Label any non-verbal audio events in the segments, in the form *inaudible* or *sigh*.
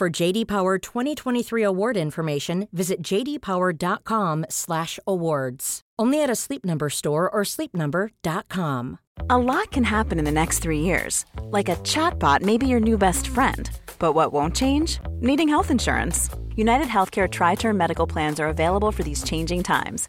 For JD Power 2023 award information, visit jdpower.com/awards. Only at a Sleep Number store or sleepnumber.com. A lot can happen in the next three years. Like a chatbot may be your new best friend. But what won't change? Needing health insurance. United Healthcare Tri Term Medical Plans are available for these changing times.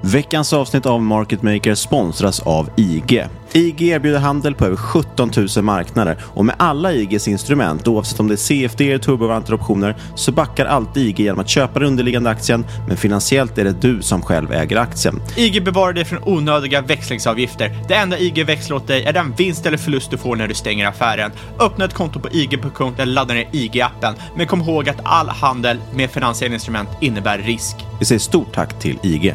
Veckans avsnitt av Market Maker sponsras av IG. IG erbjuder handel på över 17 000 marknader och med alla IGs instrument, oavsett om det är CFD, turbovaranter och optioner, så backar alltid IG genom att köpa den underliggande aktien, men finansiellt är det du som själv äger aktien. IG bevarar dig från onödiga växlingsavgifter. Det enda IG växlar åt dig är den vinst eller förlust du får när du stänger affären. Öppna ett konto på IG.com eller ladda ner IG-appen. Men kom ihåg att all handel med finansiella instrument innebär risk. Vi säger stort tack till IG.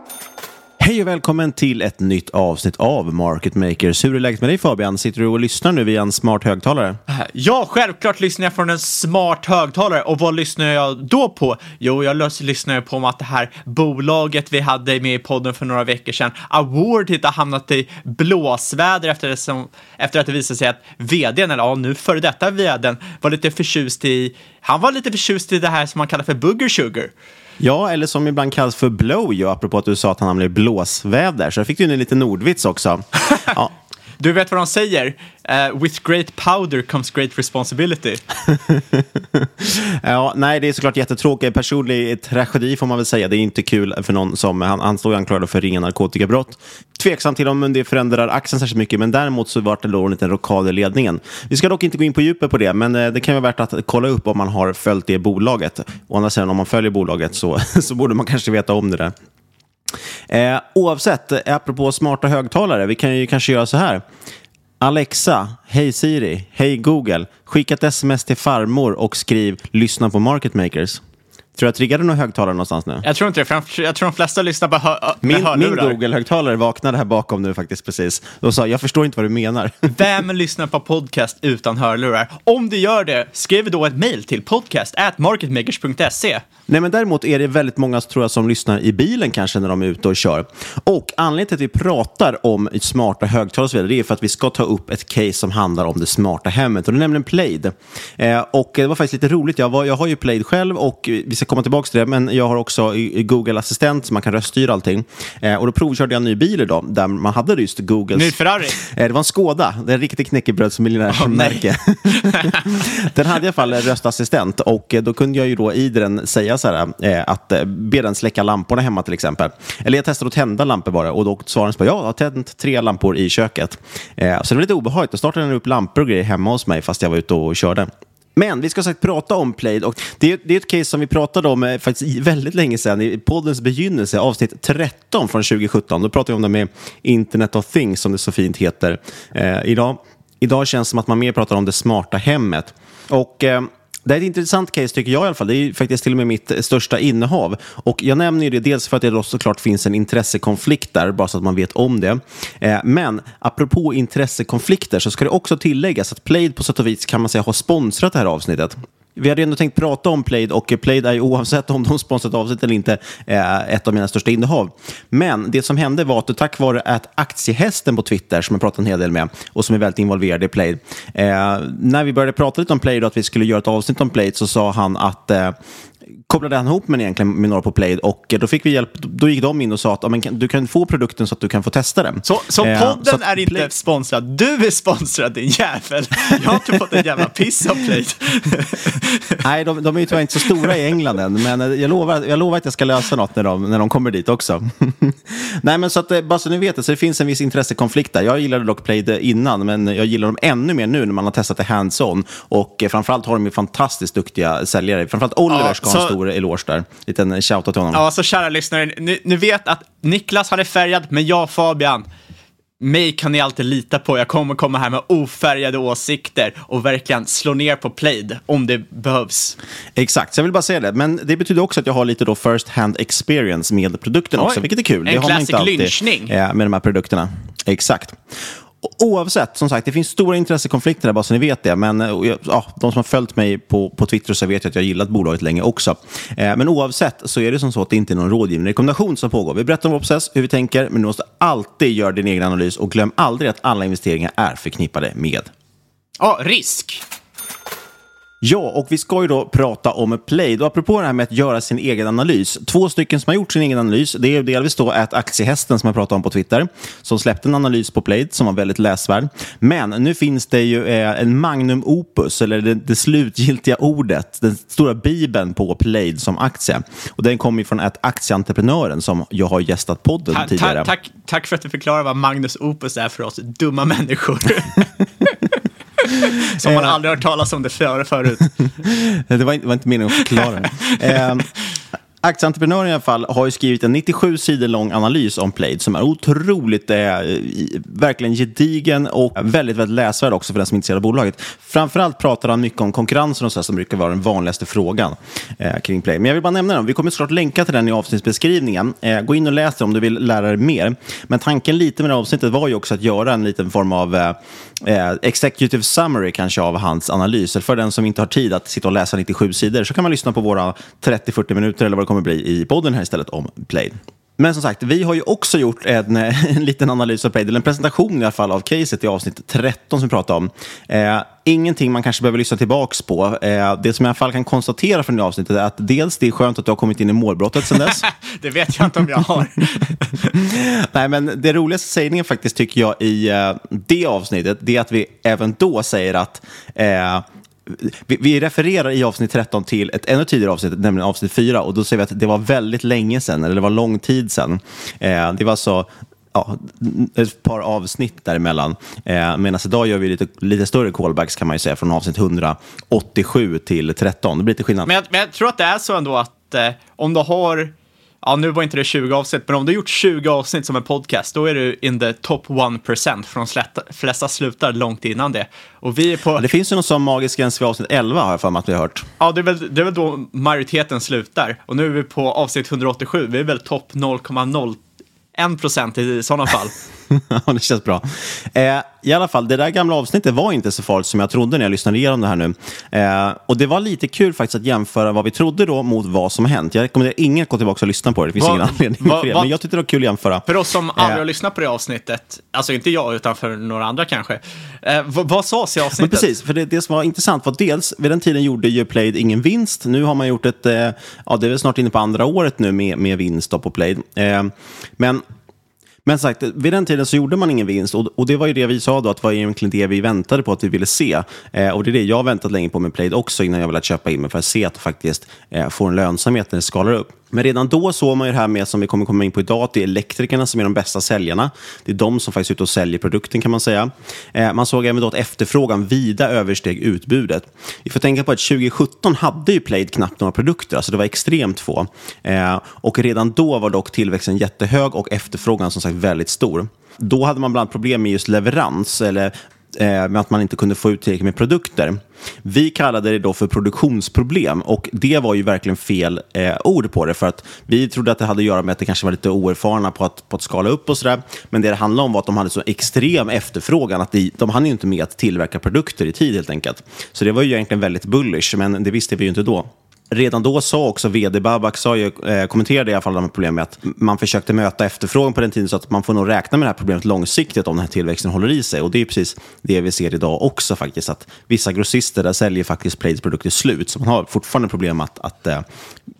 Hej och välkommen till ett nytt avsnitt av Market Makers. Hur är läget med dig Fabian? Sitter du och lyssnar nu via en smart högtalare? Eh, ja, självklart lyssnar jag från en smart högtalare. Och vad lyssnar jag då på? Jo, jag lyssnar på om att det här bolaget vi hade med i podden för några veckor sedan, Award, har hamnat i blåsväder efter, det som, efter att det visade sig att vdn, eller ja, nu före detta vdn, var lite förtjust i, han var lite förtjust i det här som man kallar för booger sugar. Ja, eller som ibland kallas för blow, ju, apropå att du sa att han hamnade i blåsväder. Så jag fick du in en liten nordvits också. *laughs* Ja. Du vet vad de säger? Uh, with great powder comes great responsibility. *laughs* ja, nej, det är såklart jättetråkigt. Personlig tragedi får man väl säga. Det är inte kul för någon som, han, han står anklagad för ringa narkotikabrott. Tveksam till om det förändrar axeln särskilt mycket, men däremot så vart det då en liten rockad i ledningen. Vi ska dock inte gå in på djupet på det, men eh, det kan vara värt att kolla upp om man har följt det bolaget. Å andra sidan, om man följer bolaget så, *laughs* så borde man kanske veta om det där. Eh, oavsett, eh, apropå smarta högtalare, vi kan ju kanske göra så här. Alexa, hej Siri, hej Google, skicka ett sms till farmor och skriv lyssna på Market Makers. Tror du jag triggade någon högtalare någonstans nu? Jag tror inte det, för jag- tror de flesta lyssnar på hö- med Min, min hörlurar. Google-högtalare vaknade här bakom nu faktiskt precis. Och sa, jag förstår inte vad du menar. *laughs* Vem lyssnar på podcast utan hörlurar? Om du gör det, skriv då ett mejl till podcast at marketmakers.se. Nej, men däremot är det väldigt många tror jag, som lyssnar i bilen kanske när de är ute och kör. Och anledningen till att vi pratar om smarta högtalare och så vidare, det är för att vi ska ta upp ett case som handlar om det smarta hemmet. Och det är nämligen Plaid. Eh, och det var faktiskt lite roligt. Jag, var, jag har ju Plaid själv och vi ska komma tillbaka till det, men jag har också Google Assistent så man kan röststyra allting. Eh, och då provkörde jag en ny bil idag där man hade just Googles... Ny Ferrari. *laughs* Eh, Det var en Skåda, det är en riktig knäckebrödsmiljonärsmärke. *laughs* den hade i alla fall en röstassistent och eh, då kunde jag ju då i den säga så här, eh, att eh, be den släcka lamporna hemma till exempel. Eller jag testade att tända lampor bara och då svarade den så ja, jag har tänt tre lampor i köket. Eh, så det var lite obehagligt. Då startade den upp lampor och grejer hemma hos mig fast jag var ute och körde. Men vi ska sagt prata om Plaid och det är, det är ett case som vi pratade om eh, faktiskt väldigt länge sedan i poddens begynnelse, avsnitt 13 från 2017. Då pratade vi om det med Internet of Things som det så fint heter. Eh, idag, idag känns det som att man mer pratar om det smarta hemmet. Och eh, det är ett intressant case tycker jag i alla fall. Det är faktiskt till och med mitt största innehav. Och jag nämner ju det dels för att det då såklart finns en intressekonflikt där, bara så att man vet om det. Eh, men apropå intressekonflikter så ska det också tilläggas att Played på sätt och vis kan man säga har sponsrat det här avsnittet. Vi hade ändå tänkt prata om Plaid och Plaid är ju oavsett om de sponsrat avsnitt eller inte eh, ett av mina största innehav. Men det som hände var att tack vare att aktiehästen på Twitter, som jag pratat en hel del med och som är väldigt involverad i Plaid, eh, när vi började prata lite om Plaid och att vi skulle göra ett avsnitt om Plaid så sa han att eh, kopplade han ihop mig egentligen med några på Plaid och eh, då fick vi hjälp. Då gick de in och sa att du kan få produkten så att du kan få testa den. Så, så Eh, podden så att är inte sponsrad, du är sponsrad din jävel. Jag har inte fått en jävla piss av Plaid. *laughs* Nej, de, de är ju tyvärr inte så stora i England än, men eh, jag lovar, jag lovar att jag ska lösa något när de, när de kommer dit också. *laughs* Nej, men så att, eh, bara så ni vet det, så det finns en viss intressekonflikt där. Jag gillade dock Plaid innan, men jag gillar dem ännu mer nu när man har testat det hands-on. Och eh, framförallt har de ju fantastiskt duktiga säljare. Framförallt Oliver Ja, ha en så- stor eloge där. Liten shoutout till honom. Ja, så kära lyssnare, ni, ni vet att Niklas han är färgad, men jag Fabian, mig kan ni alltid lita på. Jag kommer komma här med ofärgade åsikter och verkligen slå ner på Plaid om det behövs. Exakt, så jag vill bara säga det. Men det betyder också att jag har lite då first hand experience med produkten Oj, också, vilket är kul. en det har man inte alltid lynchning. eh, med de här produkterna. Exakt. Oavsett, som sagt, det finns stora intressekonflikter där, bara så ni vet det. Men eh, ja, de som har följt mig på, på Twitter så vet jag att jag har gillat bolaget länge också. Eh, men oavsett så är det som så att det inte är någon rådgivning rekommendation som pågår. Vi berättar om vår process, hur vi tänker, men du måste alltid göra din egen analys och glöm aldrig att alla investeringar är förknippade med Ja, risk. Ja, och vi ska ju då prata om Plaid. Och apropå det här med att göra sin egen analys. Två stycken som har gjort sin egen analys. Det är delvis då att Aktiehästen som jag pratade om på Twitter. Som släppte en analys på Plaid som var väldigt läsvärd. Men nu finns det ju eh, en magnum opus, eller det, det slutgiltiga ordet. Den stora bibeln på Plaid som aktie. Och den kommer ju från att aktieentreprenören som jag har gästat podden Ta, tidigare. ta, tack, tack för att du förklarar vad Magnus Opus är för oss dumma människor. *laughs* Som man aldrig hört talas om det före förut. *laughs* det var inte, var inte meningen att förklara. eh, Aktieentreprenören i alla fall har ju skrivit en 97 sidor lång analys om Plaid som är otroligt, eh, verkligen gedigen och väldigt, väldigt läsvärd också för den som är intresserad av bolaget. Framförallt pratar han mycket om konkurrensen och så här, som brukar vara den vanligaste frågan eh, kring Plaid. Men jag vill bara nämna den. Vi kommer såklart länka till den i avsnittsbeskrivningen. Eh, gå in och läs den om du vill lära dig mer. Men tanken lite med det här avsnittet var ju också att göra en liten form av eh, executive summary kanske av hans analyser. För den som inte har tid att sitta och läsa 97 sidor så kan man lyssna på våra 30-40 minuter eller vad det kommer bli i podden här istället om Blade. Men som sagt, vi har ju också gjort en, *laughs* en liten analys av Plaid, eller en presentation i alla fall av caset i avsnitt 13 som vi pratade om. Eh, ingenting man kanske behöver lyssna tillbaks på. Eh, det som jag i alla fall kan konstatera från det avsnittet är att dels det är skönt att du har kommit in i målbrottet sedan dess. *laughs* Det vet jag inte om jag har. *laughs* Nej, men det roligaste sägningen faktiskt tycker jag i eh, det avsnittet, det är att vi även då säger att eh, vi, vi refererar i avsnitt 13 till ett ännu tidigare avsnitt, nämligen avsnitt 4, och då säger vi att det var väldigt länge sedan, eller det var lång tid sedan. Eh, det var alltså ja, ett par avsnitt däremellan. Eh, Medan idag gör vi lite, lite större callbacks kan man ju säga, från avsnitt 187 till 13. Det blir lite skillnad. Men jag, men jag tror att det är så ändå att eh, om du har ja nu var inte det 20 avsnitt, men om du har gjort 20 avsnitt som en podcast, då är du in the top 1%, för de flesta slutar långt innan det. Och vi är på... Det finns ju någon sån magisk gräns vid avsnitt 11 har jag för mig att vi har hört. Ja, det är, väl, det är väl då majoriteten slutar. Och nu är vi på avsnitt 187, vi är väl topp 0,01 procent i sådana fall. *laughs* *laughs* Ja, det känns bra. Eh, I alla fall, det där gamla avsnittet var inte så farligt som jag trodde när jag lyssnade igenom det här nu. Eh, och det var lite kul faktiskt att jämföra vad vi trodde då mot vad som har hänt. Jag rekommenderar ingen att gå tillbaka och lyssna på det. Det finns Vad- ingen anledning vad- för det. vad- Men jag tyckte det var kul att jämföra. För oss som aldrig Eh. har lyssnat på det avsnittet, alltså inte jag utan för några andra kanske, eh, vad, vad sades i Men avsnittet? precis, för det, det som var intressant var dels, vid den tiden gjorde ju Played ingen vinst. Nu har man gjort ett, eh, ja det är väl snart inne på andra året nu med, med vinst på Played. Eh, men men sagt, vid den tiden så gjorde man ingen vinst och, och det var ju det vi sa då, att det var egentligen det vi väntade på att vi ville se. Eh, och det är det jag har väntat länge på med Played också innan jag velat köpa in mig för att se att det faktiskt eh, får en lönsamhet när det skalar upp. Men redan då såg man ju det här med, som vi kommer komma in på idag, att det är elektrikerna som är de bästa säljarna. Det är de som faktiskt är ute och säljer produkten kan man säga. Eh, man såg även då att efterfrågan vida översteg utbudet. Vi får tänka på att 2017 hade ju Plaid knappt några produkter, alltså det var extremt få. Eh, och redan då var dock tillväxten jättehög och efterfrågan som sagt väldigt stor. Då hade man bland annat problem med just leverans, eller Eh, med att man inte kunde få ut tillräckligt med produkter. Vi kallade det då för produktionsproblem och det var ju verkligen fel eh, ord på det för att vi trodde att det hade att göra med att det kanske var lite oerfarna på att, på att skala upp och sådär. Men det det handlade om var att de hade så extrem efterfrågan att de, de hann ju inte med att tillverka produkter i tid helt enkelt. Så det var ju egentligen väldigt bullish, men det visste vi ju inte då. Redan då sa också vd Babak, sa ju, eh, kommenterade i alla fall de här problemen med att man försökte möta efterfrågan på den tiden så att man får nog räkna med det här problemet långsiktigt om den här tillväxten håller i sig. Och det är precis det vi ser idag också faktiskt, att vissa grossister där säljer faktiskt Plaids produkter slut, så man har fortfarande problem att, att eh,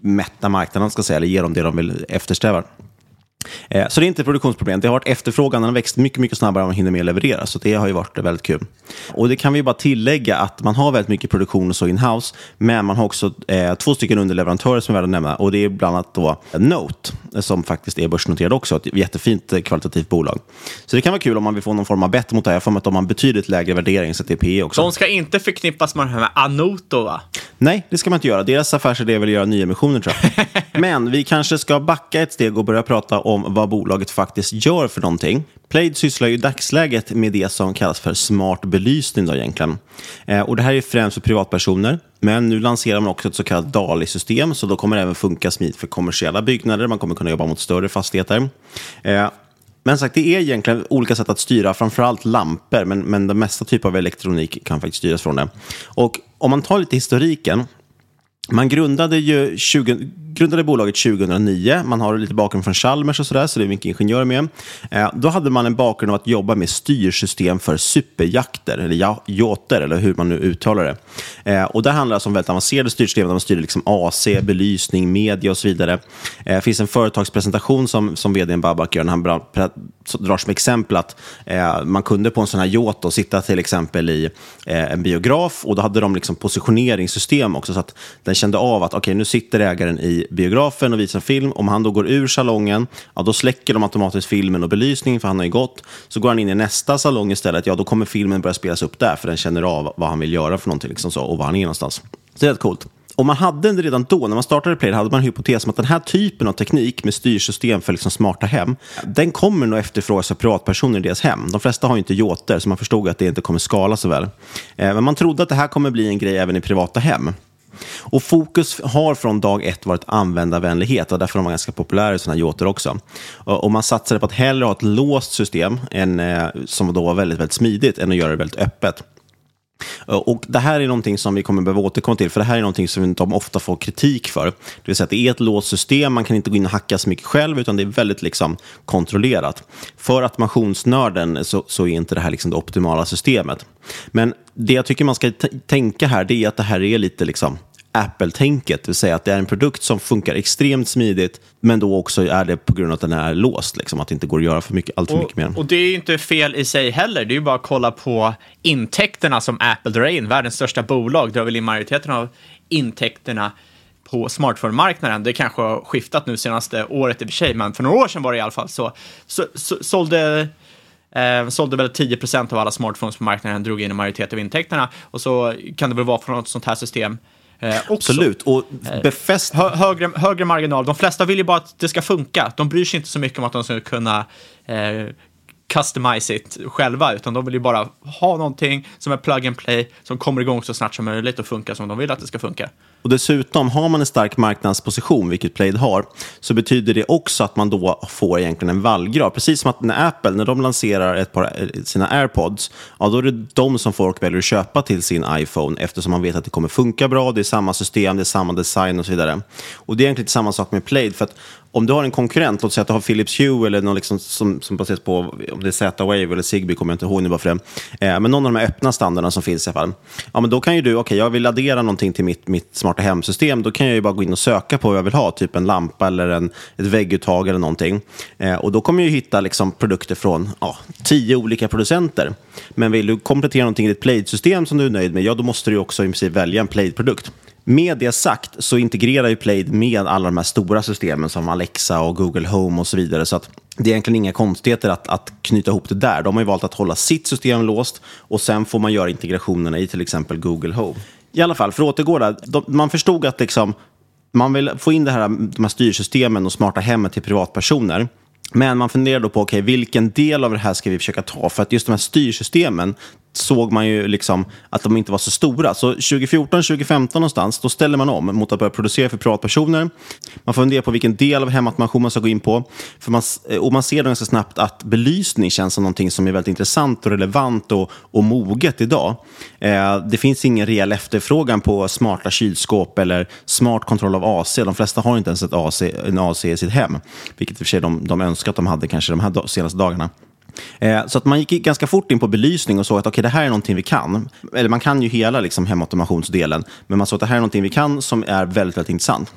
mätta marknaden, ska säga, eller ge dem det de vill eftersträvar. Eh, Så det är inte produktionsproblem. Det har varit efterfrågan, den har växt mycket, mycket snabbare än man hinner med att leverera. Så det har ju varit väldigt kul. Och det kan vi bara tillägga att man har väldigt mycket produktion och så in-house, men man har också eh, två stycken underleverantörer som är värda att nämna. Och det är bland annat då Note, som faktiskt är börsnoterad också. Ett jättefint eh, kvalitativt bolag. Så det kan vara kul om man vill få någon form av bett mot det. Jag får att de har en betydligt lägre värdering, så det är PE också. De ska inte förknippas med det här Anoto, va? Nej, det ska man inte göra. Deras affärsidé är väl att göra nyemissioner tror jag. *laughs* Men vi kanske ska backa ett steg och börja prata om om vad bolaget faktiskt gör för någonting. Plaid sysslar ju i dagsläget med det som kallas för smart belysning då egentligen. Eh, och det här är främst för privatpersoner. Men nu lanserar man också ett så kallat DALI-system, så då kommer det även funka smidigt för kommersiella byggnader. Man kommer kunna jobba mot större fastigheter. Eh, men sagt, det är egentligen olika sätt att styra, framförallt lampor, men, men den mesta typ av elektronik kan faktiskt styras från det. Och om man tar lite historiken, man grundade, ju 20, grundade bolaget 2009. Man har lite bakgrund från Chalmers och sådär, så det är mycket ingenjörer med. Eh, då hade man en bakgrund av att jobba med styrsystem för superjakter, eller ja, yachter, eller hur man nu uttalar det. Eh, och det handlar alltså om väldigt avancerade styrsystem, där man styr liksom AC, belysning, media och så vidare. Eh, det finns en företagspresentation som, som vd Babak gör, när han bra- drar som exempel att eh, man kunde på en sån här yacht sitta till exempel i eh, en biograf, och då hade de liksom positioneringssystem också, så att den kände av att okej, nu sitter ägaren i biografen och visar film. Om han då går ur salongen, ja, då släcker de automatiskt filmen och belysningen, för han har ju gått. Så går han in i nästa salong istället, ja, då kommer filmen börja spelas upp där, för den känner av vad han vill göra för någonting liksom så, och var han är någonstans. Så det är rätt coolt. Och man hade redan då, när man startade Play, hade man en hypotes om att den här typen av teknik med styrsystem för liksom smarta hem, den kommer nog efterfrågas av privatpersoner i deras hem. De flesta har ju inte jåter, så man förstod att det inte kommer skala så väl. Eh, men man trodde att det här kommer bli en grej även i privata hem. Och fokus har från dag ett varit användarvänlighet och därför är de ganska populära i sådana yachter också. Och man satsade på att hellre ha ett låst system än, eh, som då var väldigt, väldigt smidigt än att göra det väldigt öppet. Eh, och Det här är någonting som vi kommer behöva återkomma till, för det här är någonting som de ofta får kritik för. Det vill säga att det är ett låst system, man kan inte gå in och hacka så mycket själv, utan det är väldigt liksom kontrollerat. För automationsnörden så, så är inte det här liksom det optimala systemet. Men det jag tycker man ska tänka här, det är att det här är lite liksom Apple-tänket, det vill säga att det är en produkt som funkar extremt smidigt, men då också är det på grund av att den är låst, liksom, att det inte går att göra för mycket, allt för mycket med den. Och, och det är ju inte fel i sig heller. Det är ju bara att kolla på intäkterna som Apple drar in. Världens största bolag drar väl in majoriteten av intäkterna på smartphone-marknaden. Det kanske har skiftat nu senaste året i och för sig, men för några år sedan var det i alla fall så. så, så sålde Eh, sålde väl 10% av alla smartphones på marknaden, drog in en majoritet av intäkterna. Och så kan det väl vara från något sånt här system. Eh. Absolut, och befäst... Hö högre, högre marginal. De flesta vill ju bara att det ska funka. De bryr sig inte så mycket om att de ska kunna eh, customize it själva, utan de vill ju bara ha någonting som är plug and play, som kommer igång så snart som möjligt och funkar som de vill att det ska funka. Och dessutom, har man en stark marknadsposition, vilket Plaid har, så betyder det också att man då får egentligen en vallgrav. Precis som att när Apple, när de lanserar ett par, eh, sina AirPods, ja, då är det de som folk väljer att köpa till sin iPhone, eftersom man vet att det kommer funka bra, det är samma system, det är samma design och så vidare. Och det är egentligen samma sak med Plaid, för att om du har en konkurrent, låt säga att du har Philips Hue eller någon liksom som, som baseras på om det är Z-Wave eller Zigbee, kommer jag inte ihåg nu bara för det. Eh, men någon av de här öppna standarderna som finns i alla fall. Ja, men då kan ju du, okej, okay, jag vill addera någonting till mitt, mitt smarta hemsystem. Då kan jag ju bara gå in och söka på vad jag vill ha, typ en lampa eller en, ett vägguttag eller någonting. Eh, och då kommer jag ju hitta liksom, produkter från ja, tio olika producenter. Men vill du komplettera någonting i ditt Plaid-system som du är nöjd med, ja då måste du också i princip välja en Plaid-produkt. Med det sagt så integrerar ju Plaid med alla de här stora systemen som Alexa och Google Home och så vidare. Så att det är egentligen inga konstigheter att, att knyta ihop det där. De har ju valt att hålla sitt system låst och sen får man göra integrationerna i till exempel Google Home. I alla fall, för att återgå där, de, man förstod att liksom, man vill få in det här, de här styrsystemen och smarta hemmet till privatpersoner. Men man funderar då på okay, vilken del av det här ska vi försöka ta. För att just de här styrsystemen, såg man ju liksom att de inte var så stora. Så 2014, 2015 någonstans, då ställer man om mot att börja producera för privatpersoner. Man får fundera på vilken del av hemautomation man ska gå in på. För man, eh, och man ser då ganska snabbt att belysning känns som någonting som är väldigt intressant och relevant och, och moget idag. Eh, det finns ingen rejäl efterfrågan på smarta kylskåp eller smart kontroll av AC. De flesta har inte ens ett AC, en AC i sitt hem, vilket i och för sig de, de önskar att de hade kanske de här senaste dagarna. Eh, så att man gick ganska fort in på belysning och såg att okay, det här är någonting vi kan. Eller man kan ju hela liksom, hemautomationsdelen, men man såg att det här är någonting vi kan som är väldigt, väldigt intressant.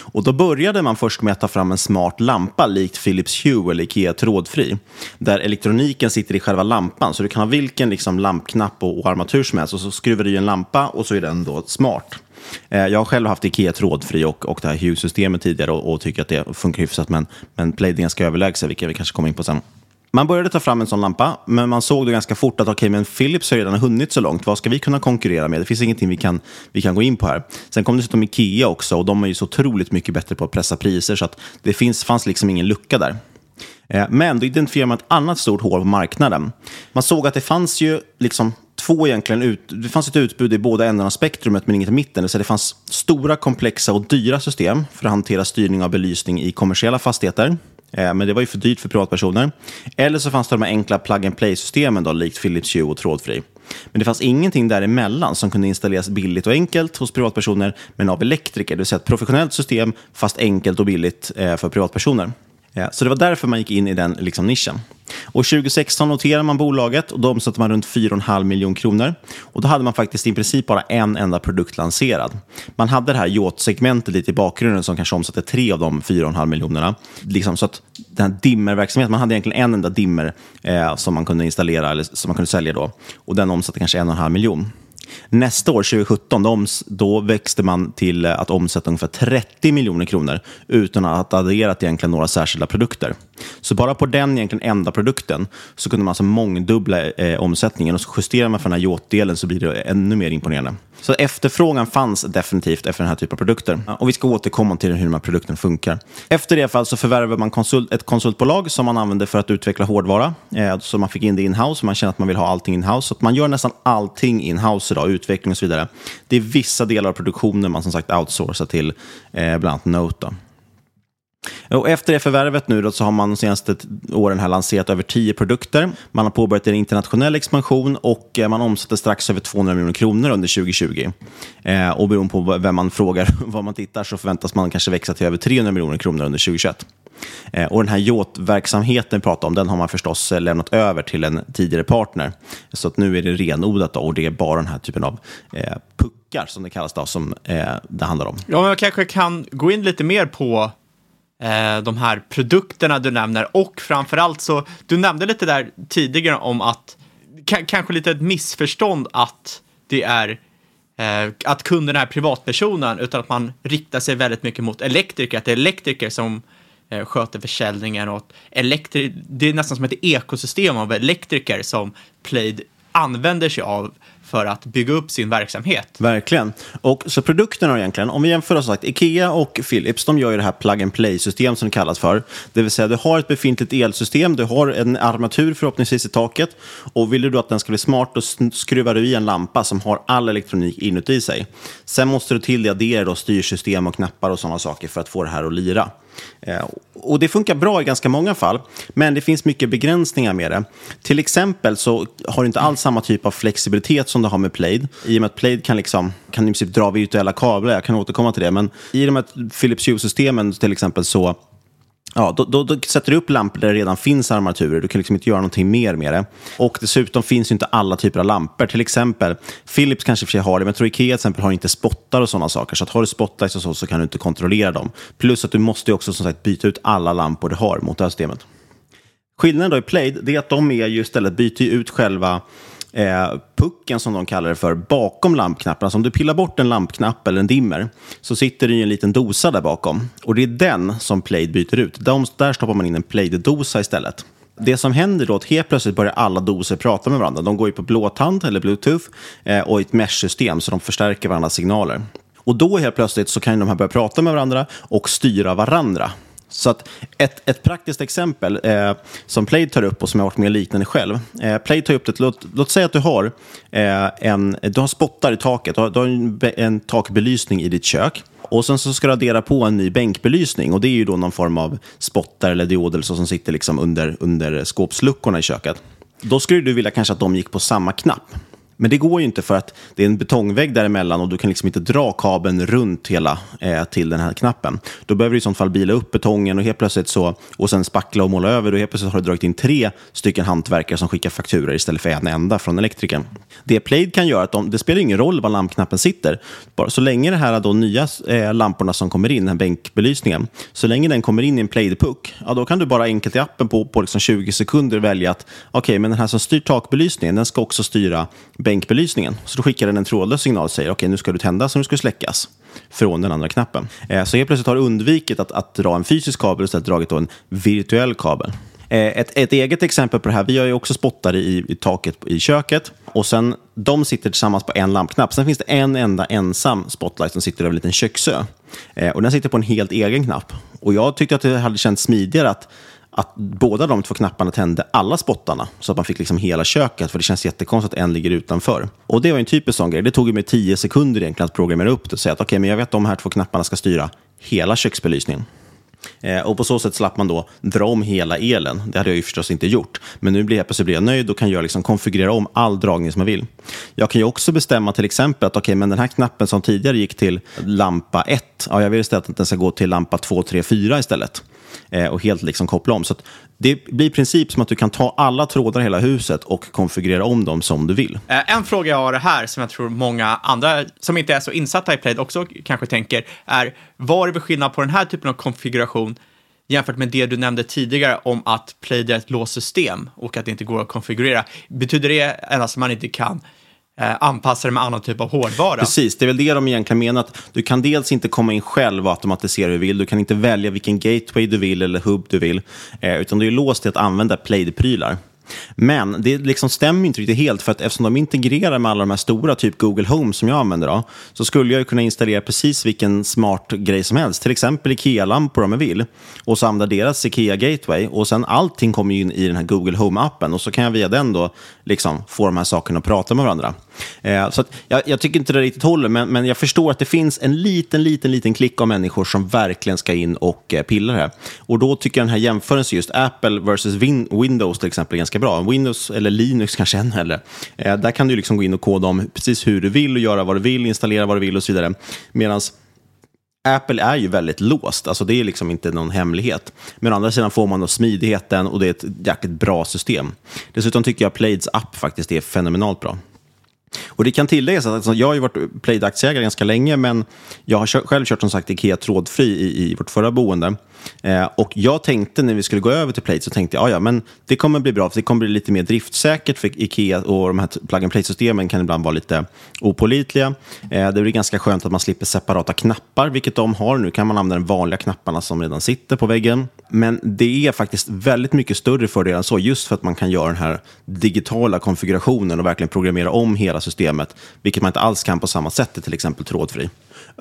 Och då började man först med att ta fram en smart lampa likt Philips Hue eller Ikea trådfri. Där elektroniken sitter i själva lampan, så du kan ha vilken liksom, lampknapp och, och armatur som helst och så skruvar du i en lampa och så är den då smart. Eh, jag har själv haft Ikea trådfri och, och det här Hue-systemet tidigare och, och, tycker att det funkar hyfsat, men, men Plaid är ganska överlägset, vilket vi kanske kommer in på sen. Man började ta fram en sån lampa, men man såg då ganska fort att okay, men Philips har redan hunnit så långt. Vad ska vi kunna konkurrera med? Det finns ingenting vi kan, vi kan gå in på här. Sen kom dessutom Ikea också och de är ju så otroligt mycket bättre på att pressa priser så att det finns, fanns liksom ingen lucka där. Eh, men då identifierade man ett annat stort hål på marknaden. Man såg att det fanns ju liksom två egentligen ut, det fanns ett utbud i båda ändarna av spektrumet men inget i mitten. Så det fanns stora, komplexa och dyra system för att hantera styrning av belysning i kommersiella fastigheter. Eh, men det var ju för dyrt för privatpersoner. Eller så fanns det de här enkla plug and play-systemen, då, likt Philips Hue och trådfri. Men det fanns ingenting däremellan som kunde installeras billigt och enkelt hos privatpersoner, men av elektriker. Det vill säga ett professionellt system, fast enkelt och billigt eh, för privatpersoner. Eh, så det var därför man gick in i den liksom, nischen. Och 2016 noterade man bolaget och då omsatte man runt 4,5 miljoner kronor. Och då hade man faktiskt i princip bara en enda produkt lanserad. Man hade det här yacht-segmentet lite i bakgrunden som kanske omsatte tre av de 4,5 miljonerna. Liksom så att den här dimmerverksamheten, man hade egentligen en enda dimmer eh, som man kunde installera eller som man kunde sälja då. Och den omsatte kanske en och en halv miljon. Nästa år, 2017, då, då växte man till att omsätta ungefär 30 miljoner kronor utan att ha adderat egentligen några särskilda produkter. Så bara på den egentligen enda produkten så kunde man alltså mångdubbla eh, omsättningen och så justerar man för den här yacht-delen så blir det ännu mer imponerande. Så efterfrågan fanns definitivt efter den här typen av produkter. Och vi ska återkomma till hur de här produkterna funkar. Efter det fall så förvärvar man konsult, ett konsultbolag som man använder för att utveckla hårdvara. Eh, så man fick in det in-house, man känner att man vill ha allting in-house. Så man gör nästan allting in-house idag, utveckling och så vidare. Det är vissa delar av produktionen man som sagt outsourcar till eh, bland annat Note. Och efter det förvärvet nu då, så har man de senaste åren här lanserat över tio produkter. Man har påbörjat en internationell expansion och eh, man omsätter strax över 200 miljoner kronor under 2020. Eh, och beroende på vem man frågar, *laughs* vad man tittar, så förväntas man kanske växa till över 300 miljoner kronor under 2021. Eh, och den här yachtverksamheten vi pratar om, den har man förstås eh, lämnat över till en tidigare partner. Så att nu är det renodlat då, och det är bara den här typen av eh, puckar som det kallas då, som eh, det handlar om. Ja, men jag kanske kan gå in lite mer på Eh, de här produkterna du nämner och framförallt så, du nämnde lite där tidigare om att, kanske lite ett missförstånd att det är eh, att kunden är privatpersonen utan att man riktar sig väldigt mycket mot elektriker, att det är elektriker som eh, sköter försäljningen och elektri det är nästan som ett ekosystem av elektriker som Plaid använder sig av för att bygga upp sin verksamhet. Verkligen. Och så produkterna egentligen, om vi jämför oss sagt, Ikea och Philips, de gör ju det här plug and play-system som det kallas för. Det vill säga, du har ett befintligt elsystem, du har en armatur förhoppningsvis i taket och vill du då att den ska bli smart, då skruvar du i en lampa som har all elektronik inuti sig. Sen måste du till det addera då styrsystem och knappar och sådana saker för att få det här att lira. Eh, och det funkar bra i ganska många fall, men det finns mycket begränsningar med det. Till exempel så har du inte alls samma typ av flexibilitet som du har med Plaid. I och med att Plaid kan, liksom, kan i princip dra virtuella kablar, jag kan återkomma till det, men i de här Philips Hue-systemen till exempel så Ja, då, då, då, sätter du upp lampor där det redan finns armaturer. Du kan liksom inte göra någonting mer med det. Och dessutom finns ju inte alla typer av lampor. Till exempel, Philips kanske för sig har det, men jag tror Ikea till exempel har inte spottar och sådana saker. Så att har du spotlights och så, så kan du inte kontrollera dem. Plus att du måste också som sagt byta ut alla lampor du har mot det här systemet. Skillnaden då i Plaid, det är att de är ju istället byter ut själva eh, pucken som de kallar det för bakom lampknappen. Så om du pillar bort en lampknapp eller en dimmer så sitter det ju en liten dosa där bakom. Och det är den som Plaid byter ut. De, där stoppar man in en Plaid-dosa istället. Det som händer då är att helt plötsligt börjar alla doser prata med varandra. De går ju på blåtand eller bluetooth eh, och ett mesh-system så de förstärker varandras signaler. Och då helt plötsligt så kan de här börja prata med varandra och styra varandra. Så att ett, ett praktiskt exempel eh, som Play tar upp och som jag har varit med liknande själv. Eh, Play tar upp det, låt, låt säga att du har, eh, en, du har spottar i taket, du har, du har en, en, takbelysning i ditt kök. Och sen så ska du addera på en ny bänkbelysning och det är ju då någon form av spottar eller dioder som sitter liksom under, under skåpsluckorna i köket. Då skulle du vilja kanske att de gick på samma knapp. Men det går ju inte för att det är en betongvägg däremellan och du kan liksom inte dra kabeln runt hela eh, till den här knappen. Då behöver du i så fall bila upp betongen och helt plötsligt så, och sen spackla och måla över och helt plötsligt har du dragit in tre stycken hantverkare som skickar fakturor istället för en enda från elektrikern. Det Plaid kan göra, att de, det spelar ingen roll var lampknappen sitter. Bara, så länge det här då nya eh, lamporna som kommer in, den här bänkbelysningen, så länge den kommer in i en Plaid-puck, ja, då kan du bara enkelt i appen på, på liksom 20 sekunder välja att okej, okay, men den här som styr takbelysningen, den ska också styra bänkbelysningen. Så då skickar den en trådlös signal och säger okej, okay, nu ska du tändas och nu ska du släckas från den andra knappen. Eh, så helt plötsligt har du undvikit att, att dra en fysisk kabel och istället dragit en virtuell kabel. Eh, ett, ett, eget exempel på det här, vi har ju också spottare i, i taket i köket och sen de sitter tillsammans på en lampknapp. Sen finns det en enda ensam spotlight som sitter över en liten köksö. Eh, och den sitter på en helt egen knapp. Och jag tyckte att det hade känts smidigare att att båda de två knapparna tände alla spottarna så att man fick liksom hela köket, för det känns jättekonstigt att en ligger utanför. Och det var en typisk sån grej. Det tog mig tio sekunder egentligen att programmera upp det och säga att okej, okay, men jag vet att de här två knapparna ska styra hela köksbelysningen. Eh, och på så sätt slapp man då dra om hela elen. Det hade jag ju förstås inte gjort. Men nu blir jag, blir jag nöjd och kan jag liksom konfigurera om all dragning som jag vill. Jag kan ju också bestämma till exempel att okay, men den här knappen som tidigare gick till lampa 1, ja, jag vill istället att den ska gå till lampa 2, 3, 4 istället. Eh, och helt liksom koppla om. Så det blir i princip som att du kan ta alla trådar i hela huset och konfigurera om dem som du vill. Eh, en fråga jag har här som jag tror många andra som inte är så insatta i Plaid också kanske tänker är vad är det för skillnad på den här typen av konfiguration jämfört med det du nämnde tidigare om att Plaid är ett låst system och att det inte går att konfigurera. Betyder det endast att man inte kan Eh, anpassa det med annan typ av hårdvara. Precis, det är väl det de egentligen menar. Att du kan dels inte komma in själv och automatisera hur du vill. Du kan inte välja vilken gateway du vill eller hub du vill. Eh, utan du är låst till att använda Plaid-prylar. Men det liksom stämmer inte riktigt helt för att eftersom de integrerar med alla de här stora, typ Google Home som jag använder, då, så skulle jag kunna installera precis vilken smart grej som helst. Till exempel Ikea-lampor om jag vill. Och så använda deras Ikea Gateway. Och sen allting kommer in i den här Google Home-appen. Och så kan jag via den då liksom få de här sakerna att prata med varandra. Eh, så jag, jag, tycker inte det riktigt håller, men, men jag förstår att det finns en liten, liten, liten klick av människor som verkligen ska in och eh, pilla här. Och då tycker jag den här jämförelsen just Apple versus Win Windows till exempel är ganska bra. Windows eller Linux kanske än hellre. Eh, där kan du liksom gå in och koda om precis hur du vill och göra vad du vill, installera vad du vill och så vidare. Medan Apple är ju väldigt låst, alltså det är liksom inte någon hemlighet. Men å andra sidan får man då smidigheten och det är ett jäkligt bra system. Dessutom tycker jag Plaids app faktiskt är fenomenalt bra. Och det kan tilläggas att alltså, jag har ju varit Plaid-aktieägare ganska länge, men jag har själv kört som sagt Ikea trådfri i, i vårt förra boende. Eh, och jag tänkte när vi skulle gå över till Plate så tänkte jag, ah, ja, men det kommer bli bra för det kommer bli lite mer driftsäkert för Ikea och de här plug and play-systemen kan ibland vara lite opålitliga. Eh, det blir ganska skönt att man slipper separata knappar, vilket de har. Nu kan man använda de vanliga knapparna som redan sitter på väggen. Men det är faktiskt väldigt mycket större fördelar än så, just för att man kan göra den här digitala konfigurationen och verkligen programmera om hela systemet, vilket man inte alls kan på samma sätt i till exempel trådfri.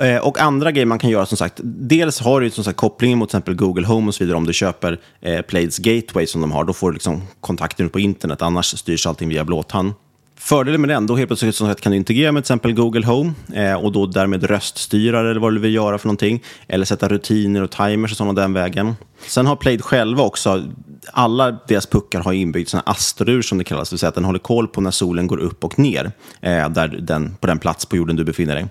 Eh, och andra grejer man kan göra, som sagt, dels har du som sagt kopplingen mot till exempel Google Home och så vidare. Om du köper eh, Plaids Gateway som de har, då får du liksom kontakten på internet. Annars styrs allting via blåtand. Fördelen med den, då helt plötsligt som sagt, kan du integrera med till exempel Google Home eh, och då därmed röststyra eller vad du vill göra för någonting. Eller sätta rutiner och timers och sådana den vägen. Sen har Plaid själva också, alla deras puckar har inbyggt sådana astrur som det kallas, det vill säga att den håller koll på när solen går upp och ner eh, där den, på den plats på jorden du befinner dig.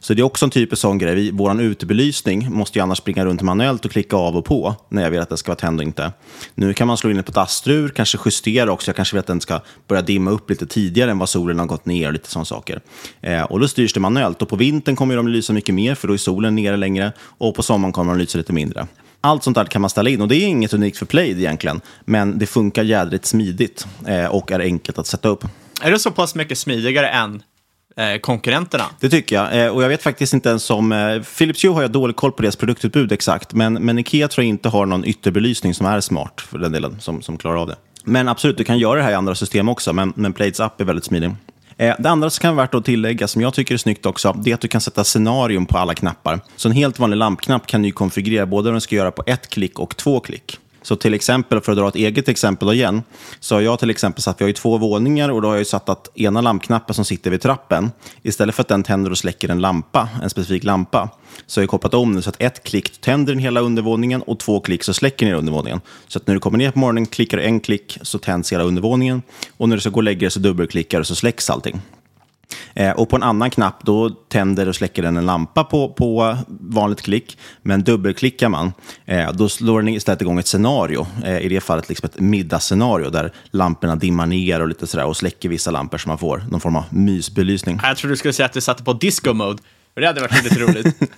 Så det är också en typisk sån grej. Vår utebelysning måste ju annars springa runt manuellt och klicka av och på när jag vill att den ska vara tänd och inte. Nu kan man slå in det på ett astrur, kanske justera också. Jag kanske vill att den ska börja dimma upp lite tidigare än vad solen har gått ner och lite sådana saker. Eh, och då styrs det manuellt. Och på vintern kommer de lysa mycket mer, för då är solen nere längre. Och på sommaren kommer de lysa lite mindre. Allt sånt där kan man ställa in och det är inget unikt för Plaid egentligen. Men det funkar jädrigt smidigt eh, och är enkelt att sätta upp. Är det så pass mycket smidigare än Eh, konkurrenterna? Det tycker jag. Eh, och jag vet faktiskt inte ens om... Eh, Philips Hue har jag dålig koll på deras produktutbud exakt. Men, men Ikea tror jag inte har någon ytterbelysning som är smart för den delen, som, som klarar av det. Men absolut, du kan göra det här i andra system också. Men, men Plates app är väldigt smidig. Det andra som kan vara värt att tillägga, som jag tycker är snyggt också, det är att du kan sätta scenarium på alla knappar. Så en helt vanlig lampknapp kan du konfigurera både vad den ska göra på ett klick och två klick. Så till exempel, för att dra ett eget exempel igen, så har jag till exempel satt, vi har ju två våningar och då har jag satt att ena lampknappen som sitter vid trappen, istället för att den tänder och släcker en lampa, en specifik lampa, så har jag kopplat om det så att ett klick tänder den hela undervåningen och två klick så släcker den hela undervåningen. Så att när du kommer ner på morgonen klickar du en klick så tänds hela undervåningen och när du ska gå och lägga dig så dubbelklickar du så släcks allting. Eh, och på en annan knapp då tänder och släcker den en lampa på, på vanligt klick. Men dubbelklickar man, eh, då slår den istället igång ett scenario. Eh, I det fallet liksom ett middagsscenario där lamporna dimmar ner och lite sådär och släcker vissa lampor så man får någon form av mysbelysning. Jag trodde du skulle säga att du satte på disco mode. Det hade varit väldigt roligt. *laughs* ja,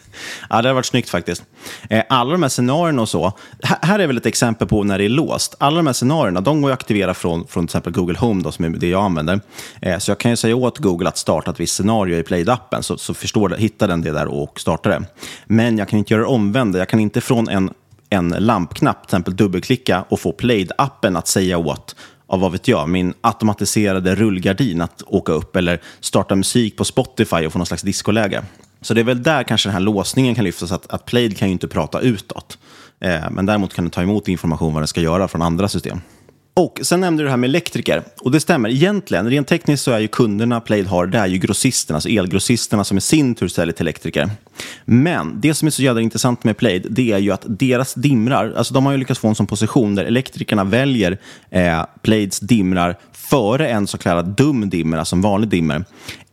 det hade varit snyggt faktiskt. Eh, alla de här scenarierna och så. Här är väl ett exempel på när det är låst. Alla de här scenarierna, de går att aktivera från, från till exempel Google Home, då, som är det jag använder. Eh, så jag kan ju säga åt Google att starta ett visst scenario i Plaid-appen, så, så förstår det, hittar den det där och startar det. Men jag kan inte göra det omvända. Jag kan inte från en, en lampknapp, till exempel dubbelklicka och få Plaid-appen att säga åt av vad vet jag, min automatiserade rullgardin att åka upp eller starta musik på Spotify och få någon slags discoläge. Så det är väl där kanske den här låsningen kan lyftas, att, att Plaid kan ju inte prata utåt. Eh, men däremot kan den ta emot information vad den ska göra från andra system. Och sen nämnde du det här med elektriker. Och det stämmer. Egentligen, rent tekniskt så är ju kunderna Plaid har, det är ju grossisterna, alltså elgrossisterna som i sin tur säljer till elektriker. Men det som är så jävla intressant med Plaid, det är ju att deras dimrar, alltså de har ju lyckats få en sån position där elektrikerna väljer eh, Plaids dimrar före en så kallad dum dimmer, alltså en vanlig dimmer.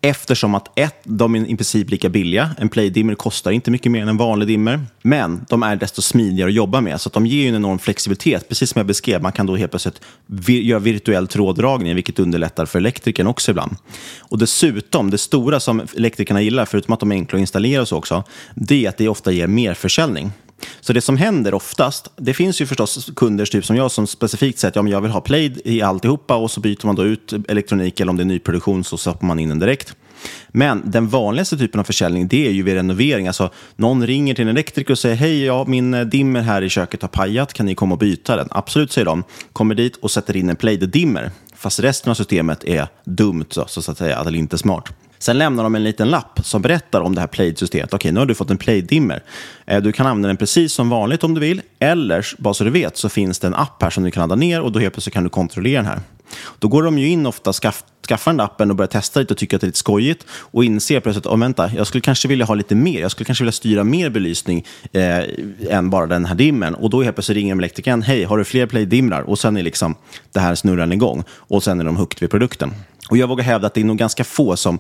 Eftersom att ett, de är i princip lika billiga. En playdimmer kostar inte mycket mer än en vanlig dimmer. Men de är desto smidigare att jobba med. Så de ger en enorm flexibilitet. Precis som jag beskrev, man kan då helt plötsligt vir göra virtuell tråddragning, vilket underlättar för elektrikern också ibland. Och dessutom, det stora som elektrikerna gillar, förutom att de är enkla att installera och så också, det är att det ofta ger merförsäljning. Så det som händer oftast, det finns ju förstås kunder typ som jag som specifikt säger att ja, men jag vill ha Plaid i alltihopa och så byter man då ut elektronik eller om det är nyproduktion så stoppar man in den direkt. Men den vanligaste typen av försäljning det är ju vid renovering. Alltså, någon ringer till en elektriker och säger hej, ja, min eh, dimmer här i köket har pajat, kan ni komma och byta den? Absolut, säger de. Kommer dit och sätter in en Plaid-dimmer. Fast resten av systemet är dumt, så, så att säga, eller inte smart. Sen lämnar de en liten lapp som berättar om det här Plaid-systemet. Okej, nu har du fått en Plaid-dimmer. Eh, du kan använda den precis som vanligt om du vill. Eller, bara så du vet, så finns det en app här som du kan ladda ner och då helt plötsligt kan du kontrollera den här. Då går de ju in ofta, skaff, skaffar den appen och börjar testa lite och tycker att det är lite skojigt och inser plötsligt att oh, vänta, jag skulle kanske vilja ha lite mer. Jag skulle kanske vilja styra mer belysning eh, än bara den här dimmen. Och då helt plötsligt ringer elektrikern, hej, har du fler play-dimrar? Och sen är liksom det här snurran igång och sen är de hooked vid produkten. Och jag vågar hävda att det är nog ganska få som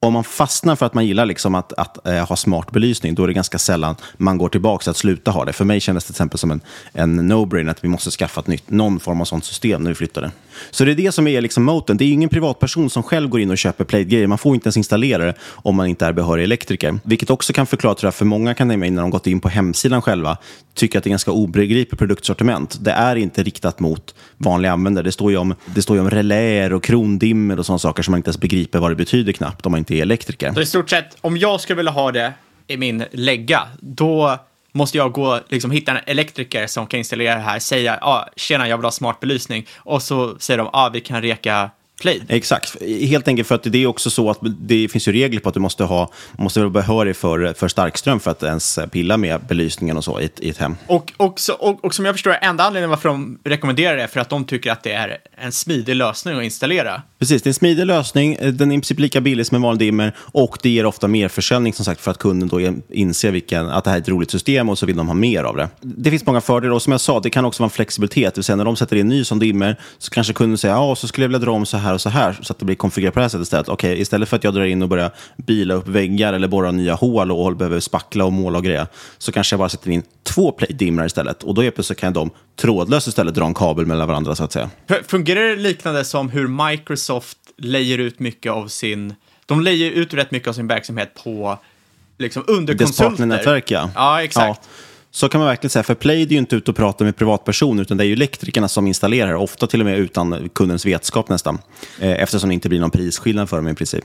Om man fastnar för att man gillar liksom att, att eh, ha smart belysning, då är det ganska sällan man går tillbaka till att sluta ha det. För mig kändes det till exempel som en, en no-brain att vi måste skaffa ett nytt, någon form av sånt system när vi flyttade. Så det är det som är liksom moten. Det är ingen privatperson som själv går in och köper Plate-grejer. Man får inte ens installera det om man inte är behörig elektriker. Vilket också kan förklara, tror jag, för många kan nämna när de gått in på hemsidan själva, tycker att det är ganska obegripligt produktsortiment. Det är inte riktat mot vanliga användare. Det står ju om, det står ju om reläer och krondimmer och sådana saker som man inte ens begriper vad det betyder knappt om man inte är elektriker. Så i stort sett, om jag skulle vilja ha det i min lägga, då måste jag gå, liksom hitta en elektriker som kan installera det här, säga, ja, ah, tjena, jag vill ha smart belysning, och så säger de, ja, ah, vi kan reka Play. Exakt, helt enkelt för att det är också så att det finns ju regler på att du måste, ha, måste vara behörig för, för starkström för att ens pilla med belysningen och så i ett, i ett hem. Och, och, så, och, och som jag förstår enda anledningen varför de rekommenderar det är för att de tycker att det är en smidig lösning att installera. Precis, det är en smidig lösning, den är i princip lika billig som en vanlig dimmer och det ger ofta mer försäljning som sagt för att kunden då inser vilken, att det här är ett roligt system och så vill de ha mer av det. Det finns många fördelar och som jag sa, det kan också vara en flexibilitet, det vill säga när de sätter in ny som dimmer så kanske kunden säger, ja, så skulle jag vilja dra om så här och så här så att det blir konfigurerat på det här sättet istället. Okej, okay, istället för att jag drar in och börjar bila upp väggar eller borra nya hål och behöver spackla och måla och grejer, så kanske jag bara sätter in två dimrar istället. Och då plötsligt kan de trådlöst istället dra en kabel mellan varandra så att säga. Fungerar det liknande som hur Microsoft lejer ut mycket av sin, de lejer ut rätt mycket av sin verksamhet på liksom underkonsulter? Dess partnernätverk, ja. Ja, exakt. Ja. Så kan man verkligen säga, för Play är ju inte ute och pratar med privatpersoner, utan det är ju elektrikerna som installerar, ofta till och med utan kundens vetskap nästan, eh, eftersom det inte blir någon prisskillnad för dem i princip.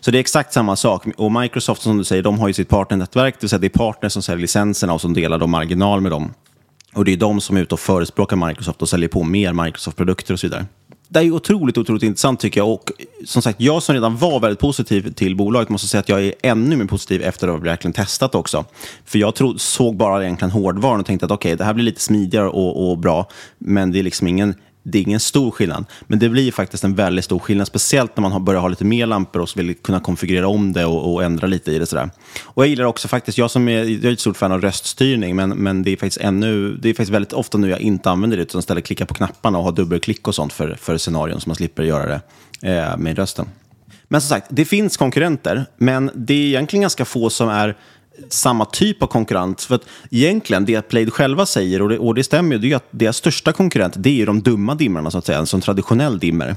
Så det är exakt samma sak. Och Microsoft, som du säger, de har ju sitt partnernätverk, det vill säga det är partners som säljer licenserna och som delar de marginal med dem. Och det är de som är ute och förespråkar Microsoft och säljer på mer Microsoft-produkter och så vidare det är otroligt, otroligt intressant tycker jag. Och som sagt, jag som redan var väldigt positiv till bolaget måste säga att jag är ännu mer positiv efter att ha verkligen testat också. För jag tro, såg bara egentligen hårdvaran och tänkte att okej, okay, det här blir lite smidigare och, och bra, men det är liksom ingen det är ingen stor skillnad, men det blir faktiskt en väldigt stor skillnad, speciellt när man har ha lite mer lampor och vill kunna konfigurera om det och, och, ändra lite i det. Sådär. Och jag gillar också faktiskt, jag som är, jag är ett stort fan av röststyrning, men, men det är faktiskt ännu, det är faktiskt väldigt ofta nu jag inte använder det, utan istället klickar på knapparna och har dubbelklick och sånt för, för scenarion, så man slipper göra det eh, med rösten. Men som sagt, det finns konkurrenter, men det är egentligen ganska få som är samma typ av konkurrens. För att egentligen, det Played själva säger, och det, och det stämmer ju, det är att deras största konkurrent, det är ju de dumma dimmarna, så att säga, som traditionell dimmer.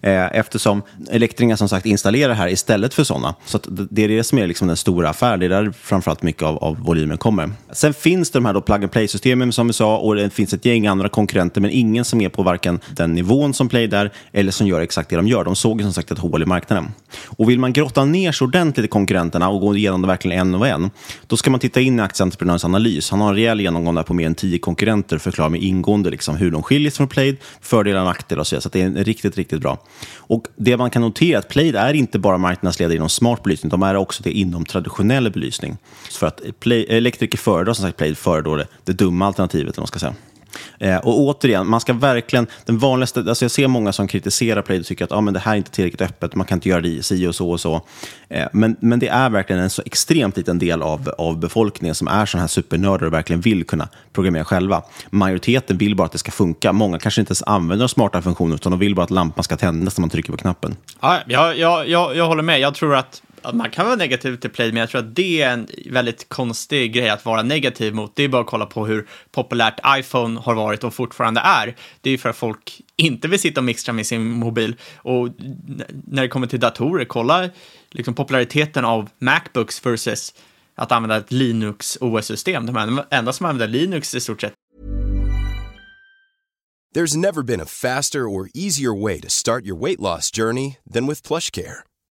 Eh, eftersom elektrikerna som sagt installerar här istället för sådana. Så det är det som är liksom den stora affären, det är där framförallt mycket av, av volymen kommer. Sen finns det de här då plug and play-systemen som vi sa, och det finns ett gäng andra konkurrenter, men ingen som är på varken den nivån som Play där, eller som gör exakt det de gör. De såg som sagt ett hål i marknaden. Och vill man grotta ner sig ordentligt i konkurrenterna och gå igenom det verkligen en och en, då ska man titta in i aktieentreprenörens analys. Han har en rejäl genomgång där på mer än tio konkurrenter och förklarar med ingående liksom hur de skiljer sig från play. fördelar och nackdelar och så vidare. Så det är en riktigt, riktigt bra. Och det man kan notera är att Plaid är inte bara marknadsledare inom smart belysning, de är också det inom traditionell belysning. För att Play, elektriker föredrar som sagt Plaid föredrar det, det dumma alternativet, om man ska säga. Eh, och återigen, man ska verkligen, den vanligaste, alltså jag ser många som kritiserar Play och tycker att ah, men det här är inte tillräckligt öppet, man kan inte göra det si och så och så. Eh, men, men det är verkligen en så extremt liten del av, av befolkningen som är sådana här supernördar och verkligen vill kunna programmera själva. Majoriteten vill bara att det ska funka. Många kanske inte ens använder de smarta funktioner, utan de vill bara att lampan ska tändas när man trycker på knappen. Ja, jag, jag, jag, jag håller med. Jag tror att man kan vara negativ till Play, men jag tror att det är en väldigt konstig grej att vara negativ mot. Det är bara att kolla på hur populärt iPhone har varit och fortfarande är. Det är för att folk inte vill sitta och mixtra med sin mobil. Och när det kommer till datorer, kolla liksom populariteten av Macbooks versus att använda ett Linux OS-system. De enda som använder Linux i stort sett. There's never been a faster or easier way to start your weight loss journey than with plush care.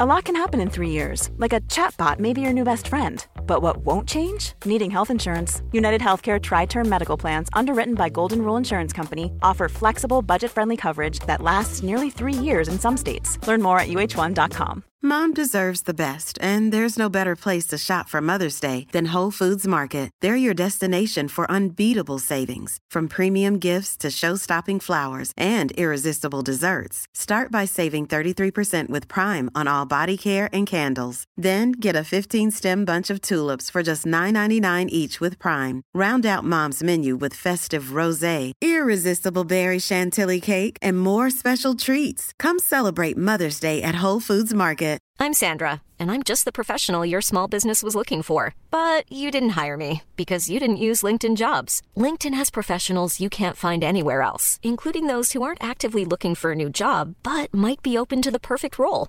A lot can happen in three years, like a chatbot may be your new best friend. But what won't change? Needing health insurance. United Healthcare Tri Term Medical Plans, underwritten by Golden Rule Insurance Company, offer flexible, budget friendly coverage that lasts nearly three years in some states. Learn more at uh1.com. Mom deserves the best, and there's no better place to shop for Mother's Day than Whole Foods Market. They're your destination for unbeatable savings, from premium gifts to show-stopping flowers and irresistible desserts. Start by saving 33% with Prime on all body care and candles. Then get a 15-stem bunch of tulips for just $9.99 each with Prime. Round out Mom's menu with festive rosé, irresistible berry chantilly cake, and more special treats. Come celebrate Mother's Day at Whole Foods Market. I'm Sandra, and I'm just the professional your small business was looking for. But you didn't hire me because you didn't use LinkedIn jobs. LinkedIn has professionals you can't find anywhere else, including those who aren't actively looking for a new job but might be open to the perfect role,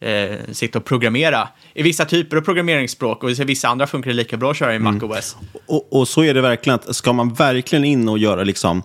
eh, sitta och programmera i vissa typer av programmeringsspråk och i vissa andra funkar det lika bra att köra i MacOS. Och, och så är det verkligen, att ska man verkligen in och göra liksom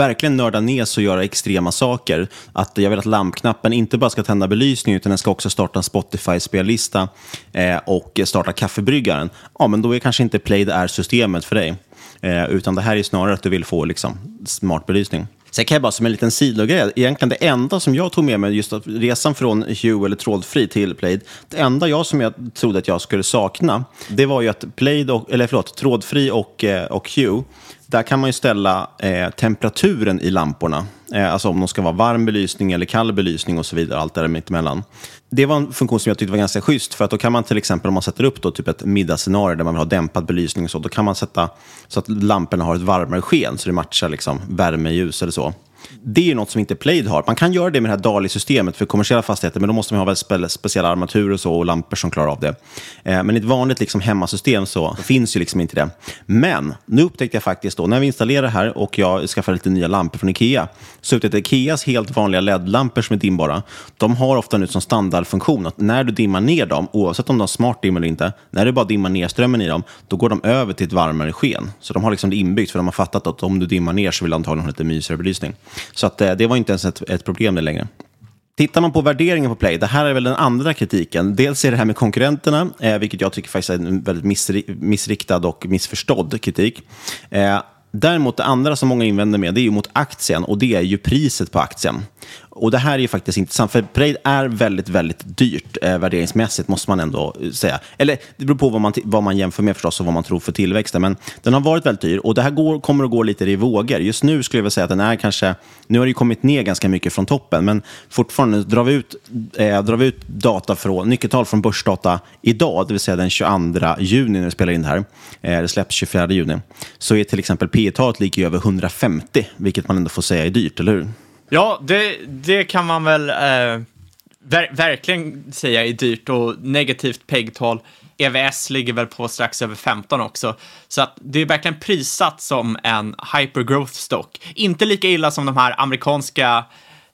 verkligen nörda ner sig och göra extrema saker. Att jag vill att lampknappen inte bara ska tända belysning utan den ska också starta en Spotify-spellista eh, och starta kaffebryggaren. Ja, men då är kanske inte Play det är systemet för dig. Eh, utan det här är snarare att du vill få liksom, smart belysning. Sen kan jag bara som en liten sidogrej, egentligen det enda som jag tog med mig, just att resan från Hue eller trådfri till Plaid, det enda jag som jag trodde att jag skulle sakna, det var ju att Plaid, och, eller förlåt, trådfri och, eh, och Hue, där kan man ju ställa eh, temperaturen i lamporna. Eh, alltså om de ska vara varm belysning eller kall belysning och så vidare, allt där mittemellan. Det var en funktion som jag tyckte var ganska schysst, för att då kan man till exempel om man sätter upp då, typ ett middagsscenario där man vill ha dämpad belysning och så, då kan man sätta så att lamporna har ett varmare sken, så det matchar liksom värme, ljus eller så. Det är något som inte Plaid har. Man kan göra det med det här DALI-systemet för kommersiella fastigheter, men då måste man ha väldigt spe speciella armaturer och, så, och lampor som klarar av det. Eh, men i ett vanligt liksom, hemmasystem så finns ju liksom inte det. Men nu upptäckte jag faktiskt då, när vi installerade det här och jag skaffade lite nya lampor från Ikea, så upptäckte jag att Ikeas helt vanliga LED-lampor som är dimbara, de har ofta nu som standardfunktion att när du dimmar ner dem, oavsett om de har smart dim eller inte, när du bara dimmar ner strömmen i dem, då går de över till ett varmare sken. Så de har liksom det inbyggt, för de har fattat att om du dimmar ner så vill du antagligen ha lite mysigare belysning. Så att, eh, det var inte ens ett, ett problem det längre. Tittar man på värderingen på Play, det här är väl den andra kritiken. Dels är det här med konkurrenterna, eh, vilket jag tycker faktiskt är en väldigt missri missriktad och missförstådd kritik. Eh, Däremot det andra som många invänder med, det är ju mot aktien och det är ju priset på aktien. Och det här är ju faktiskt intressant, för Parade är väldigt, väldigt dyrt eh, värderingsmässigt, måste man ändå eh, säga. Eller det beror på vad man, vad man jämför med förstås och vad man tror för tillväxten, men den har varit väldigt dyr och det här går, kommer att gå lite i vågor. Just nu skulle jag vilja säga att den är kanske, nu har det ju kommit ner ganska mycket från toppen, men fortfarande drar vi ut, eh, drar vi ut data från, nyckeltal från börsdata idag, det vill säga den 22 juni när vi spelar in det här, eh, det släpps 24 juni, så är till exempel P talet ligger över 150, vilket man ändå får säga är dyrt, eller hur? Ja, det, det kan man väl eh, ver verkligen säga är dyrt och negativt PEG-tal. EVS ligger väl på strax över 15 också. Så att det är verkligen prissatt som en hypergrowth stock. Inte lika illa som de här amerikanska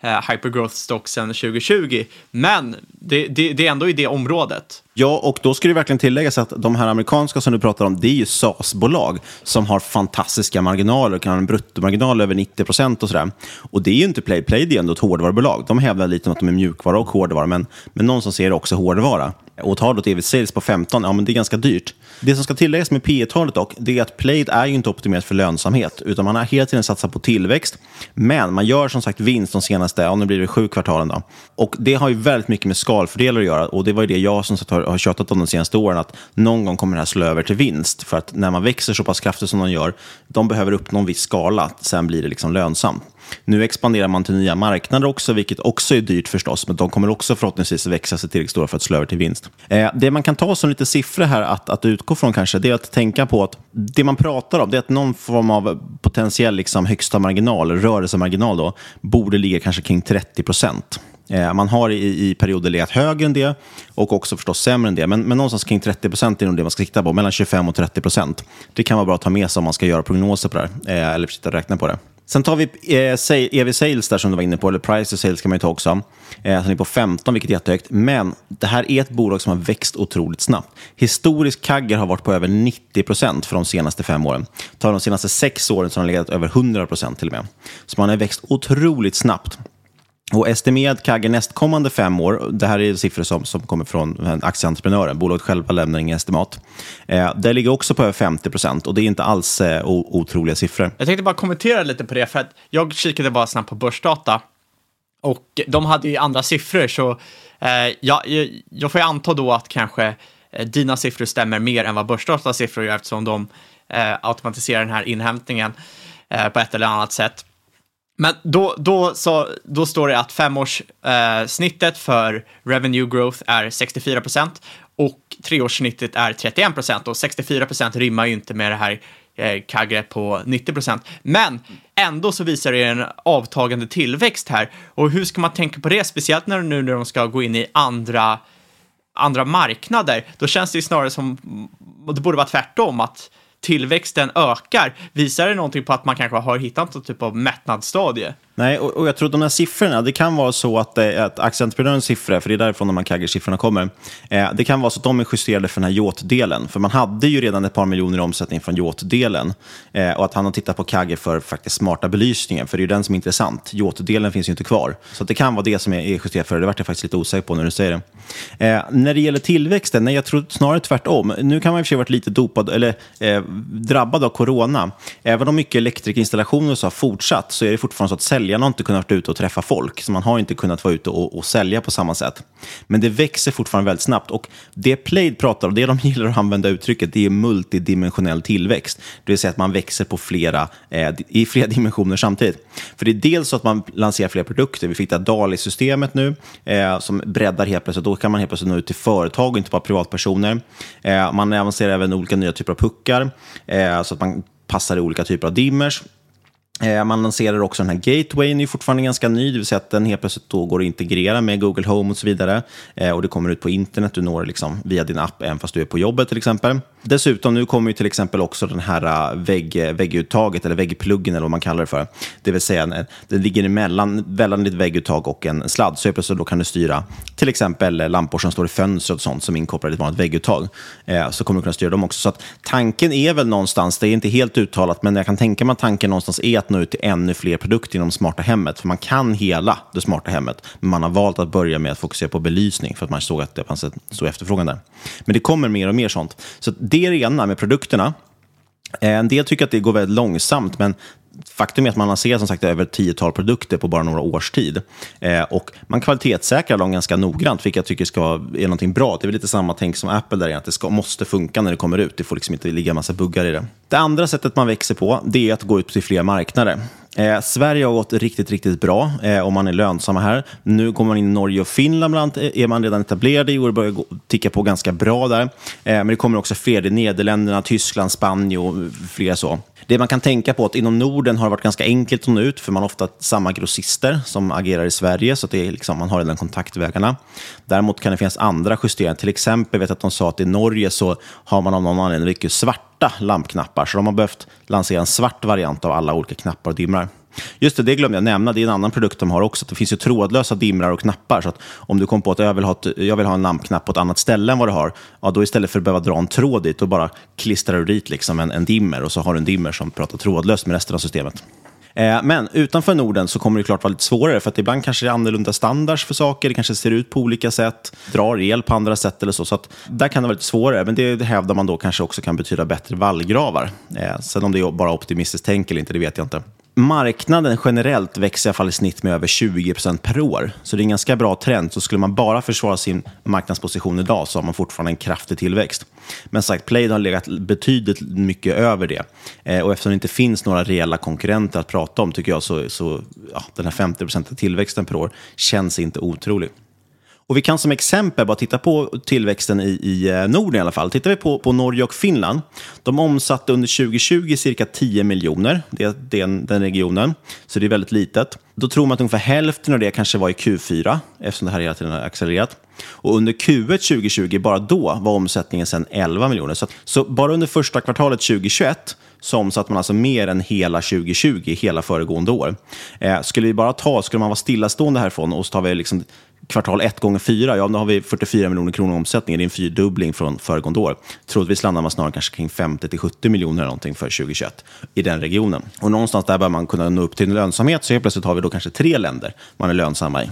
eh, hypergrowth stocksen 2020, men det, det, det är ändå i det området. Ja, och då ska det verkligen tilläggas att de här amerikanska som du pratar om, det är ju SAS-bolag som har fantastiska marginaler, kan ha en bruttomarginal över 90 procent och sådär. Och det är ju inte Play. Play är ändå ett hårdvarubolag. De hävdar lite om att de är mjukvara och hårdvara, men, men någon som ser också hårdvara. Och tar då ett sales på 15, ja men det är ganska dyrt. Det som ska tilläggas med P talet dock, det är att Plaid är ju inte optimerat för lönsamhet, utan man har hela tiden satsat på tillväxt. Men man gör som sagt vinst de senaste, ja nu blir det sju kvartalen då. Och det har ju väldigt mycket med skalfördelar att göra och det var ju det jag som sagt har har tjatat om de senaste åren, att någon gång kommer det här slå över till vinst. För att när man växer så pass kraftigt som de gör, de behöver uppnå en viss skala, sen blir det liksom lönsamt. Nu expanderar man till nya marknader också, vilket också är dyrt förstås, men de kommer också förhoppningsvis växa sig tillräckligt stora för att slå över till vinst. Eh, det man kan ta som lite siffror här att, att utgå från kanske, det är att tänka på att det man pratar om, det är att någon form av potentiell liksom, högsta marginal, rörelsemarginal, då, borde ligga kanske kring 30 procent. Eh, man har i, i perioder legat högre än det och också förstås sämre än det. Men, men någonstans kring 30 procent är nog det man ska sikta på. Mellan 25 och 30 procent. Det kan vara bra att ta med sig om man ska göra prognoser på det här. Eh, eller försöka räkna på det. Sen tar vi eh, EV Sales där som du var inne på, eller Price to Sales kan man ju ta också. Eh, är på 15, vilket är jättehögt. Men det här är ett bolag som har växt otroligt snabbt. Historisk kagger har varit på över 90 procent för de senaste fem åren. Tar de senaste sex åren så har den legat över 100 procent till och med. Så man har växt otroligt snabbt. Och estimerad CAGR nästkommande fem år, det här är siffror som, som kommer från aktieentreprenören, bolaget själva lämnar inga estimat. Eh, det ligger också på över 50 procent och det är inte alls eh, otroliga siffror. Jag tänkte bara kommentera lite på det, för att jag kikade bara snabbt på börsdata och de hade ju andra siffror, så eh, jag, jag får ju anta då att kanske eh, dina siffror stämmer mer än vad börsdatas siffror gör eftersom de eh, automatiserar den här inhämtningen eh, på ett eller annat sätt. Men då, då, så, då står det att femårssnittet eh, för revenue growth är 64 procent och treårssnittet är 31 procent och 64 procent rimmar ju inte med det här eh, kagre på 90 procent. Men ändå så visar det en avtagande tillväxt här och hur ska man tänka på det, speciellt när nu när de ska gå in i andra andra marknader, då känns det ju snarare som, det borde vara tvärtom, att tillväxten ökar, visar det någonting på att man kanske har hittat någon typ av mättnadsstadie? Nej, och, och, jag tror att de här siffrorna, det kan vara så att, eh, att aktieentreprenörens siffror, för det är därifrån de här kagger kommer, eh, det kan vara så att de är justerade för den här yacht-delen. För man hade ju redan ett par miljoner i omsättning från yacht-delen. Eh, och att han har tittat på kagger för faktiskt smarta belysningen, för det är ju den som är intressant. Yacht-delen finns ju inte kvar. Så det kan vara det som är, är justerat för det. Det vart jag faktiskt lite osäker på när du säger det. Eh, när det gäller tillväxten, nej, jag tror snarare tvärtom. Nu kan man i och för sig varit lite dopad, eller eh, drabbad av corona. Även om mycket elektrikinstallationer har fortsatt, så är det fortfarande så att säljarna har inte kunnat vara ute och träffa folk, så man har inte kunnat vara ute och, och sälja på samma sätt. Men det växer fortfarande väldigt snabbt och det Plaid pratar om, det de *laughs* gillar att använda uttrycket, det är multidimensionell tillväxt. Det vill säga att man växer på flera, eh, i flera *laughs* dimensioner samtidigt. För det är dels så att man lanserar fler produkter. Vi fick det DALI-systemet nu eh, som breddar helt plötsligt. Då kan man helt plötsligt nå ut till företag och inte bara privatpersoner. Eh, man avancerar även olika nya typer av puckar eh, så att man passar i olika typer av dimmers. Eh, man lanserar också den här gatewayen, är fortfarande ganska ny, det vill säga att den helt plötsligt då går att integrera med Google Home och så vidare. Eh, och det kommer ut på internet, du når liksom via din app, även fast du är på jobbet till exempel. Dessutom, nu kommer ju till exempel också den här äh, vägg, vägguttaget, eller väggpluggen eller vad man kallar det för. Det vill säga, äh, den ligger emellan, mellan ditt vägguttag och en sladd. Så plötsligt då kan du styra till exempel äh, lampor som står i fönstret och sånt som är inkopplade i ett vanligt vägguttag. Eh, så kommer du kunna styra dem också. Så att tanken är väl någonstans, det är inte helt uttalat, men jag kan tänka mig att tanken någonstans är att nå ut till ännu fler produkter inom smarta hemmet. För man kan hela det smarta hemmet, men man har valt att börja med att fokusera på belysning för att man såg att det fanns en stor efterfrågan där. Men det kommer mer och mer sånt. Så det det är det ena med produkterna. Eh, en del tycker att det går väldigt långsamt, men faktum är att man lanserar som sagt över ett tiotal produkter på bara några års tid. Eh, och man kvalitetssäkrar dem ganska noggrant, vilket jag tycker ska, är någonting bra. Det är väl lite samma tänk som Apple, där att det ska, måste funka när det kommer ut. Det får liksom inte ligga en massa buggar i det. Det andra sättet man växer på, det är att gå ut till fler marknader. Eh, Sverige har gått riktigt, riktigt bra eh, om man är lönsamma här. Nu kommer man in i Norge och Finland, bland annat, eh, är man redan etablerad i och det börjar gå, ticka på ganska bra där. Eh, men det kommer också fler i Nederländerna, Tyskland, Spanien och flera så. Det man kan tänka på är att inom Norden har det varit ganska enkelt att nå ut, för man har ofta samma grossister som agerar i Sverige, så det är liksom, man har redan kontaktvägarna. Däremot kan det finnas andra justeringar. Till exempel vet jag att de sa att i Norge så har man av någon anledning mycket svarta lampknappar, så de har behövt lansera en svart variant av alla olika knappar och dimrar. Just det, det glömde jag nämna. Det är en annan produkt de har också. Det finns ju trådlösa dimrar och knappar. Så att om du kom på att jag vill, ha ett, jag vill ha en lampknapp på ett annat ställe än vad du har, ja, då istället för att behöva dra en tråd dit, då bara klistrar du dit liksom en, en dimmer och så har du en dimmer som pratar trådlöst med resten av systemet. Eh, men utanför Norden så kommer det klart vara lite svårare, för att ibland kanske det är annorlunda standards för saker, det kanske ser ut på olika sätt, drar el på andra sätt eller så. Så att där kan det vara lite svårare, men det, hävdar man då kanske också kan betyda bättre vallgravar. Eh, sen om det är bara optimistiskt tänk eller inte, det vet jag inte marknaden generellt växer i alla fall i snitt med över 20 procent per år. Så det är en ganska bra trend. Så skulle man bara försvara sin marknadsposition idag så har man fortfarande en kraftig tillväxt. Men sagt, Plaid har legat betydligt mycket över det. Eh, och eftersom det inte finns några reella konkurrenter att prata om tycker jag så, så ja, den här 50 procentiga tillväxten per år känns inte otrolig. Och vi kan som exempel bara titta på tillväxten i, i eh, Norden i alla fall. Tittar vi på, på Norge och Finland. De omsatte under 2020 cirka 10 miljoner, det, den, den regionen. Så det är väldigt litet. Då tror man att ungefär hälften av det kanske var i Q4, eftersom det här hela tiden har accelererat. Och under Q1 2020, bara då, var omsättningen sedan 11 miljoner. Så, så bara under första kvartalet 2021 så omsatte man alltså mer än hela 2020, hela föregående år. Eh, skulle vi bara ta, skulle man vara stillastående härifrån och så tar vi liksom kvartal 1 gånger 4, ja då har vi 44 miljoner kronor i omsättning. Det är en fyrdubbling från föregående år. Troligtvis landar man snarare kanske kring 50-70 miljoner eller någonting för 2021 i den regionen. Och någonstans där bör man kunna nå upp till en lönsamhet, så helt plötsligt har vi då kanske tre länder man är lönsamma i.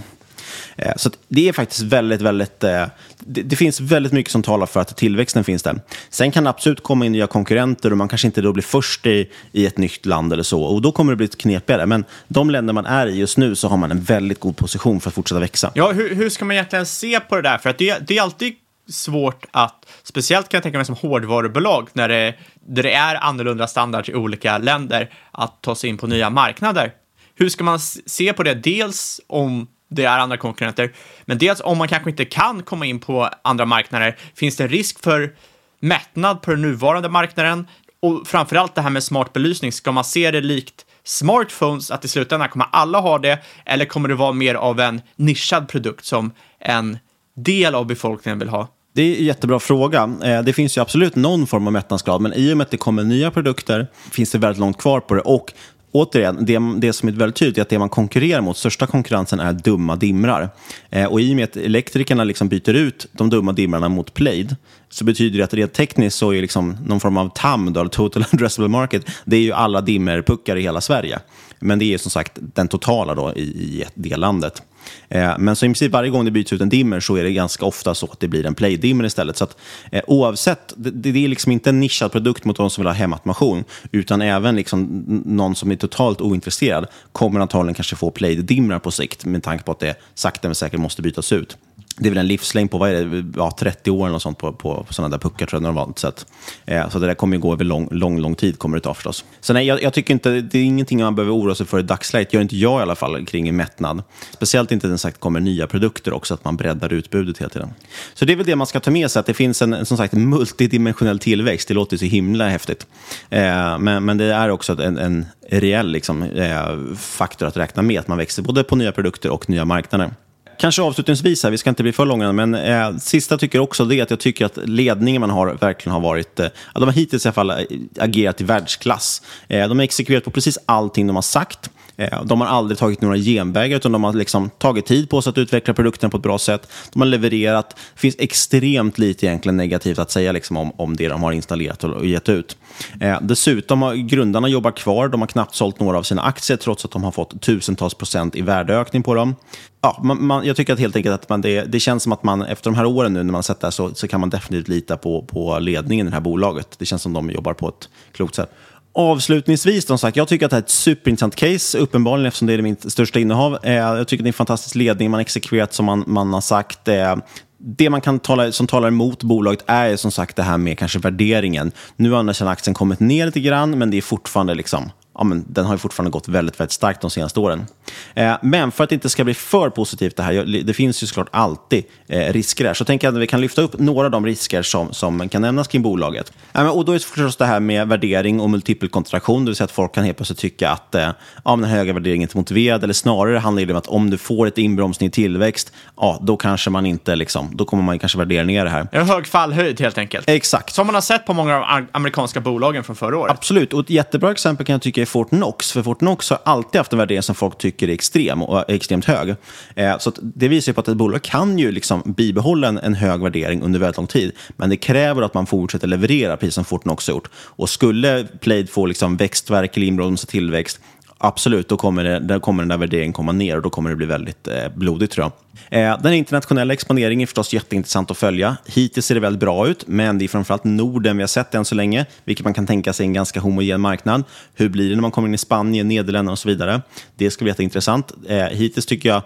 Eh, så det är faktiskt väldigt, väldigt... Eh, det, det, finns väldigt mycket som talar för att tillväxten finns där. Sen kan det absolut komma in nya konkurrenter och man kanske inte då blir först i, i ett nytt land eller så. Och då kommer det bli knepigare. Men de länder man är i just nu så har man en väldigt god position för att fortsätta växa. Ja, hur, hur ska man egentligen se på det där? För att det, det är alltid svårt att, speciellt kan jag tänka mig som hårdvarubolag, när det, där det är annorlunda standard i olika länder, att ta sig in på nya marknader. Hur ska man se på det? Dels om det är andra konkurrenter. Men dels om man kanske inte kan komma in på andra marknader, finns det risk för mättnad på den nuvarande marknaden? Och framförallt det här med smart belysning, ska man se det likt smartphones, att i slutändan kommer alla ha det, eller kommer det vara mer av en nischad produkt som en del av befolkningen vill ha? Det är en jättebra fråga. Eh, det finns ju absolut någon form av mättnadsgrad, men i och med att det kommer nya produkter finns det väldigt långt kvar på det. Och återigen, det, det som är väldigt tydligt är att det man konkurrerar mot, största konkurrensen är dumma dimrar. Eh, och i och med att elektrikerna liksom byter ut de dumma dimrarna mot Plaid, så betyder det att rent tekniskt så är liksom någon form av TAM, då, Total *laughs* Addressable Market, det är ju alla dimmerpuckar i hela Sverige. Men det är som sagt den totala då i, i det landet. Eh, men så i princip varje gång det byts ut en dimmer så är det ganska ofta så att det blir en play-dimmer istället. Så att, eh, oavsett, det, det, är liksom inte en nischad produkt mot de som vill ha hemautomation, utan även liksom någon som är totalt ointresserad kommer antagligen kanske få play dimmer på sikt med tanke på att det sakta men säkert måste bytas ut det är väl en livslängd på vad är det, ja, 30 år eller sånt på, på, på sådana där puckar tror jag normalt sett. Eh, så det där kommer ju gå över lång, lång, lång tid kommer det ta förstås. Så nej, jag, jag, tycker inte, det är ingenting man behöver oroa sig för i dagsläget. Gör inte jag i alla fall kring mättnad. Speciellt inte den sagt kommer nya produkter också, att man breddar utbudet hela tiden. Så det är väl det man ska ta med sig, att det finns en som sagt multidimensionell tillväxt. Det låter så himla häftigt. Eh, men, men det är också en, en reell liksom, eh, faktor att räkna med, att man växer både på nya produkter och nya marknader kanske avslutningsvis, här, vi ska inte bli för långa, men eh, sista tycker också det att jag tycker att ledningen man har verkligen har varit, eh, de har hittills i alla fall eh, agerat i världsklass. Eh, de har exekverat på precis allting de har sagt. Eh, de har aldrig tagit några genvägar, utan de har liksom tagit tid på sig att utveckla produkten på ett bra sätt. De har levererat. Det finns extremt lite egentligen negativt att säga liksom om, om det de har installerat och gett ut. Eh, dessutom har grundarna jobbat kvar. De har knappt sålt några av sina aktier, trots att de har fått tusentals procent i värdeökning på dem. Ja, man, man, jag tycker att helt enkelt att man, det, det, känns som att man efter de här åren nu när man sett det här så, så kan man definitivt lita på, på ledningen i det här bolaget. Det känns som de jobbar på ett klokt sätt. Avslutningsvis, som sagt, jag tycker att det här är ett superintressant case, uppenbarligen eftersom det är mitt största innehav. Eh, jag tycker att det är en fantastisk ledning, man har exekverat som man, man har sagt. Eh, det man kan tala, som talar emot bolaget är som sagt det här med kanske värderingen. Nu har aktien kommit ner lite grann, men det är fortfarande liksom ja, men den har ju fortfarande gått väldigt, väldigt starkt de senaste åren. Eh, men för att det inte ska bli för positivt det här, det finns ju såklart alltid eh, risker här, så tänker jag att vi kan lyfta upp några av de risker som, som kan nämnas kring bolaget. Eh, men, och då är det förstås det här med värdering och multipelkontraktion, det vill säga att folk kan helt plötsligt tycka att eh, ja, den höga värderingen är inte motiverad, eller snarare handlar det om att om du får ett inbromsning i tillväxt, ja, då kanske man inte, liksom, då kommer man kanske värdera ner det här. En hög fallhöjd helt enkelt. Exakt. Som man har sett på många av de amerikanska bolagen från förra året. Absolut, och ett jättebra exempel kan jag tycka är Fortnox. För Fortnox har alltid haft en värdering som folk tycker är extrem och eh, extremt hög. Eh, så det visar på att ett bolag kan ju liksom bibehålla en, en, hög värdering under väldigt lång tid. Men det kräver att man fortsätter leverera, precis som Fortnox har gjort. Och skulle Plaid få liksom växtverk eller inbromsad tillväxt, absolut, då kommer, det, då kommer den där värderingen komma ner och då kommer det bli väldigt eh, blodigt tror jag. Eh, den internationella exponeringen är förstås jätteintressant att följa. Hittills ser det väldigt bra ut, men det är framförallt Norden vi har sett än så länge, vilket man kan tänka sig är en ganska homogen marknad. Hur blir det när man kommer in i Spanien, Nederländerna och så vidare? Det ska bli jätteintressant. Eh, hittills tycker jag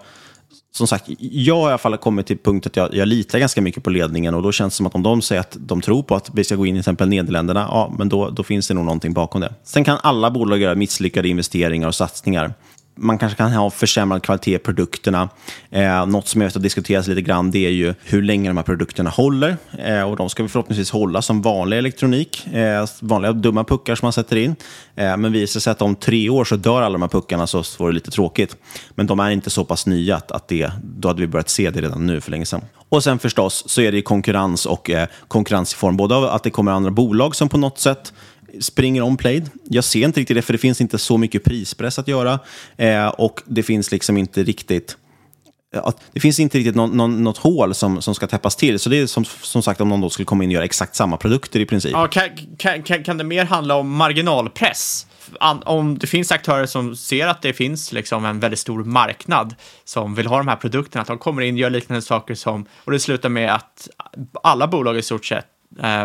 som sagt, jag har i alla fall kommit till punkt att jag, jag litar ganska mycket på ledningen och då känns det som att om de säger att de tror på att vi ska gå in i till exempel Nederländerna, ja, men då, då finns det nog någonting bakom det. Sen kan alla bolag göra misslyckade investeringar och satsningar man kanske kan ha försämrad kvalitet i produkterna. Eh, något som jag vet har diskuterats lite grann det är ju hur länge de här produkterna håller. Eh, och de ska vi förhoppningsvis hålla som vanlig elektronik, eh, vanliga dumma puckar som man sätter in. Eh, men visar det sig att om tre år så dör alla de här puckarna så får det lite tråkigt. Men de är inte så pass nya att, att det, då hade vi börjat se det redan nu för länge sedan. Och sen förstås så är det konkurrens och eh, konkurrens i form både av att det kommer andra bolag som på något sätt springer om Played. Jag ser inte riktigt det, för det finns inte så mycket prispress att göra. Eh, och det finns liksom inte riktigt... Eh, att, det finns inte riktigt någon, någon, något hål som, som ska täppas till. Så det är som, som sagt om någon då skulle komma in och göra exakt samma produkter i princip. Ja, kan, kan, kan, kan det mer handla om marginalpress? om det finns aktörer som ser att det finns liksom en väldigt stor marknad som vill ha de här produkterna, att de kommer in och gör liknande saker som, och det slutar med att alla bolag i stort sett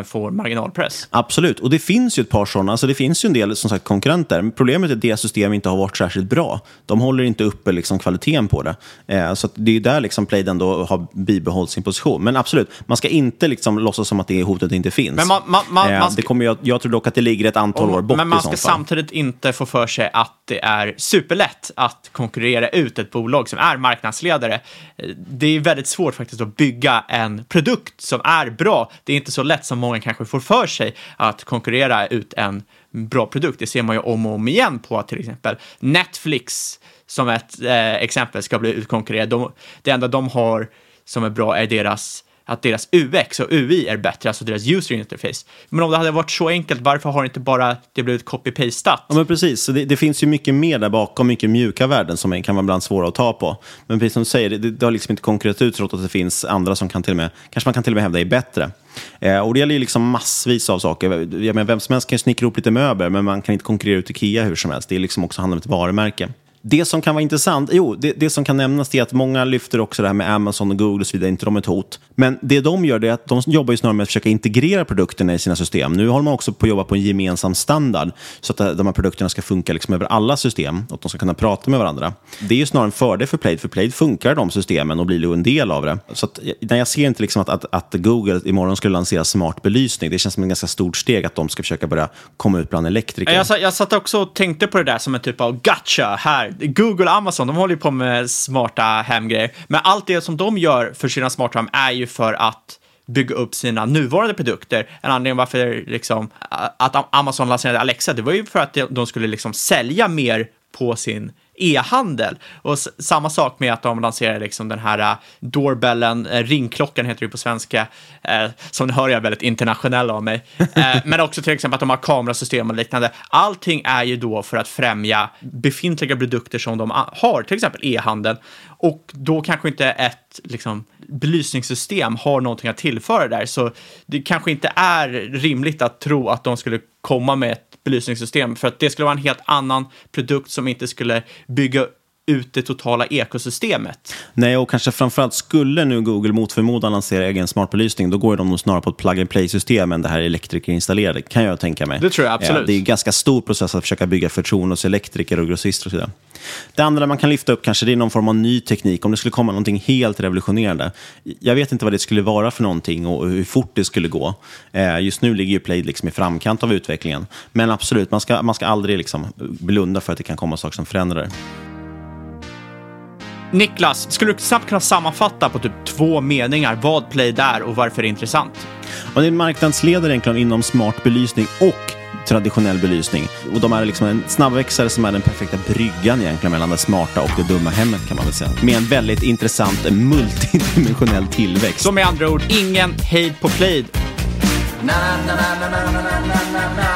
får marginalpress. Absolut, och det finns ju ett par sådana. Alltså det finns ju en del som sagt, konkurrenter. Men problemet är att deras system inte har varit särskilt bra. De håller inte uppe liksom, kvaliteten på det. Eh, så det är där liksom, Plaid ändå har bibehållit sin position. Men absolut, man ska inte liksom, låtsas som att det hotet inte finns. Men man, man, man, eh, ska... det kommer jag, jag tror dock att det ligger ett antal år bort Men man ska samtidigt inte få för sig att det är superlätt att konkurrera ut ett bolag som är marknadsledare. Eh, det är väldigt svårt faktiskt att bygga en produkt som är bra. Det är inte så lätt som många kanske får för sig att konkurrera ut en bra produkt. Det ser man ju om och om igen på att till exempel Netflix som ett eh, exempel ska bli utkonkurrerad. De, det enda de har som är bra är deras att deras UX och UI är bättre, alltså deras user interface. Men om det hade varit så enkelt, varför har inte bara det blivit copy-pastat? Ja, men precis. Så det, det, finns ju mycket mer där bakom, mycket mjuka värden som kan vara ibland svåra att ta på. Men precis som du säger, det, det har liksom inte konkurrerat ut trots att det finns andra som kan till och med, kanske man kan till och med hävda är bättre. Eh, och det gäller ju liksom massvis av saker. Jag menar, vem som helst kan ju snickra ihop lite möbler, men man kan inte konkurrera ut Ikea hur som helst. Det är liksom också handlar om ett varumärke. Det som kan vara intressant, jo, det, det, som kan nämnas är att många lyfter också det här med Amazon och Google och så vidare, inte de ett hot. Men det de gör är att de jobbar ju snarare med att försöka integrera produkterna i sina system. Nu håller man också på att jobba på en gemensam standard så att de här produkterna ska funka liksom över alla system och att de ska kunna prata med varandra. Det är ju snarare en fördel för Plaid, för Plaid funkar i de systemen och blir en del av det. Så att, nej, jag ser inte liksom att, att, att, Google imorgon skulle lansera smart belysning. Det känns som ett ganska stort steg att de ska försöka börja komma ut bland elektriker. Jag, jag satt också och tänkte på det där som en typ av gotcha här. Google och Amazon, de håller ju på med smarta hemgrejer. Men allt det som de gör för sina smarta hem är ju för att bygga upp sina nuvarande produkter. En anledning varför liksom, att Amazon lanserade Alexa, det var ju för att de skulle liksom sälja mer på sin e-handel. Och samma sak med att de lanserar liksom den här uh, doorbellen, uh, ringklockan heter det på svenska, uh, som ni hör jag väldigt internationell av mig. *laughs* men också till exempel att de har kamerasystem och liknande. Allting är ju då för att främja befintliga produkter som de har, till exempel e-handeln. Och då kanske inte ett liksom, belysningssystem har någonting att tillföra där. Så det kanske inte är rimligt att tro att de skulle komma med ett belysningssystem för att det skulle vara en helt annan produkt som inte skulle bygga ut det totala ekosystemet. Nej, och kanske framförallt skulle nu Google mot förmodan lansera egen smartbelysning, då går de nog snarare på ett plug-and-play-system än det här elektrikerinstallerade, kan jag tänka mig. Det tror jag absolut. Ja, det är en ganska stor process att försöka bygga förtroende hos elektriker och grossister och så vidare. Det andra man kan lyfta upp kanske det är någon form av ny teknik, om det skulle komma någonting helt revolutionerande. Jag vet inte vad det skulle vara för någonting och hur fort det skulle gå. Eh, just nu ligger ju Play liksom i framkant av utvecklingen. Men absolut, man ska, man ska aldrig liksom blunda för att det kan komma saker som förändrar det. Niklas, skulle du snabbt kunna sammanfatta på typ två meningar vad Play är och varför det är intressant? Och det är en marknadsledare egentligen inom smart belysning och traditionell belysning. Och de är liksom en snabbväxare som är den perfekta bryggan egentligen mellan det smarta och det dumma hemmet kan man väl säga. Med en väldigt intressant multidimensionell tillväxt. Så med andra ord, ingen hejd på Play. Na, na, na,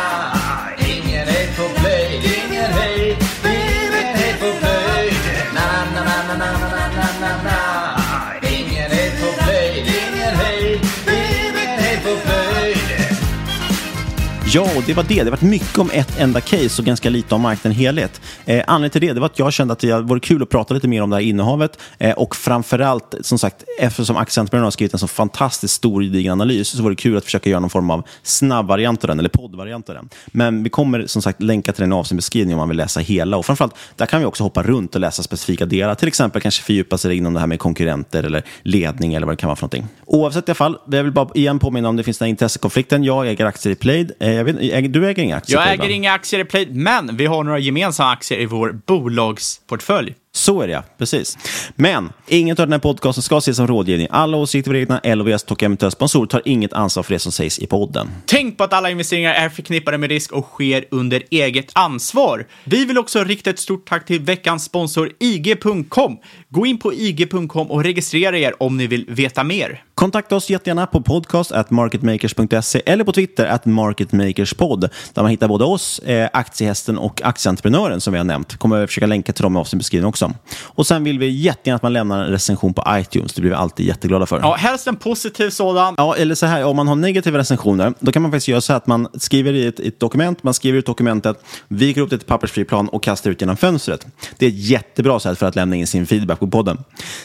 Ja, och det var det. Det var mycket om ett enda case och ganska lite om marknaden helhet. Eh, anledningen till det, det var att jag kände att det vore kul att prata lite mer om det här innehavet eh, och framförallt, som sagt, eftersom aktieentreprenören har skrivit en så fantastiskt stor gedigen analys så vore det kul att försöka göra någon form av snabbvariant av den, eller poddvariant av den. Men vi kommer som sagt länka till den i avsnittbeskrivningen om man vill läsa hela och framförallt, där kan vi också hoppa runt och läsa specifika delar, till exempel kanske fördjupa sig inom det här med konkurrenter eller ledning eller vad det kan vara för någonting. Oavsett i alla fall, jag vill bara igen påminna om det finns den här intressekonflikten. Jag äger aktier i Plaid. Eh, jag vet, du äger inga aktier Jag äger inga aktier i Play, men vi har några gemensamma aktier i vår bolagsportfölj. Så är det, ja. Precis. Men inget av den här podcasten ska ses som rådgivning. Alla åsikter, egna LOVS och eventuella sponsorer tar inget ansvar för det som sägs i podden. Tänk på att alla investeringar är förknippade med risk och sker under eget ansvar. Vi vill också rikta ett stort tack till veckans sponsor IG.com. Gå in på IG.com och registrera er om ni vill veta mer. Kontakta oss jättegärna på podcast at marketmakers.se eller på Twitter at marketmakerspod där man hittar både oss, eh, aktiehästen och aktieentreprenören som vi har nämnt. Kommer jag försöka länka till dem i avsnittbeskrivningen också. Och sen vill vi jättegärna att man lämnar en recension på iTunes. Det blir vi alltid jätteglada för. Ja, helst en positiv sådan. Ja, eller så här, om man har negativa recensioner, då kan man faktiskt göra så här att man skriver i ett, ett dokument, man skriver ut dokumentet, viker upp det till pappersfri plan och kastar ut genom fönstret. Det är ett jättebra sätt för att lämna in sin feedback på podden.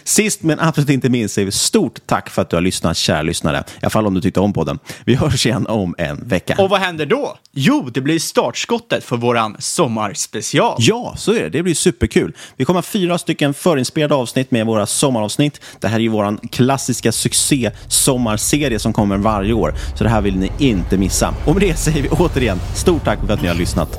Sist men absolut inte minst säger vi stort tack för att du har lyssnat, kära lyssnare. I alla fall om du tyckte om podden. Vi hörs igen om en vecka. Och vad händer då? Jo, det blir startskottet för våran sommarspecial. Ja, så är det. Det blir superkul. Vi kommer fyra stycken förinspelade avsnitt med våra sommaravsnitt. Det här är ju vår klassiska succé sommarserie som kommer varje år. Så det här vill ni inte missa. Och med det säger vi återigen stort tack för att ni har lyssnat.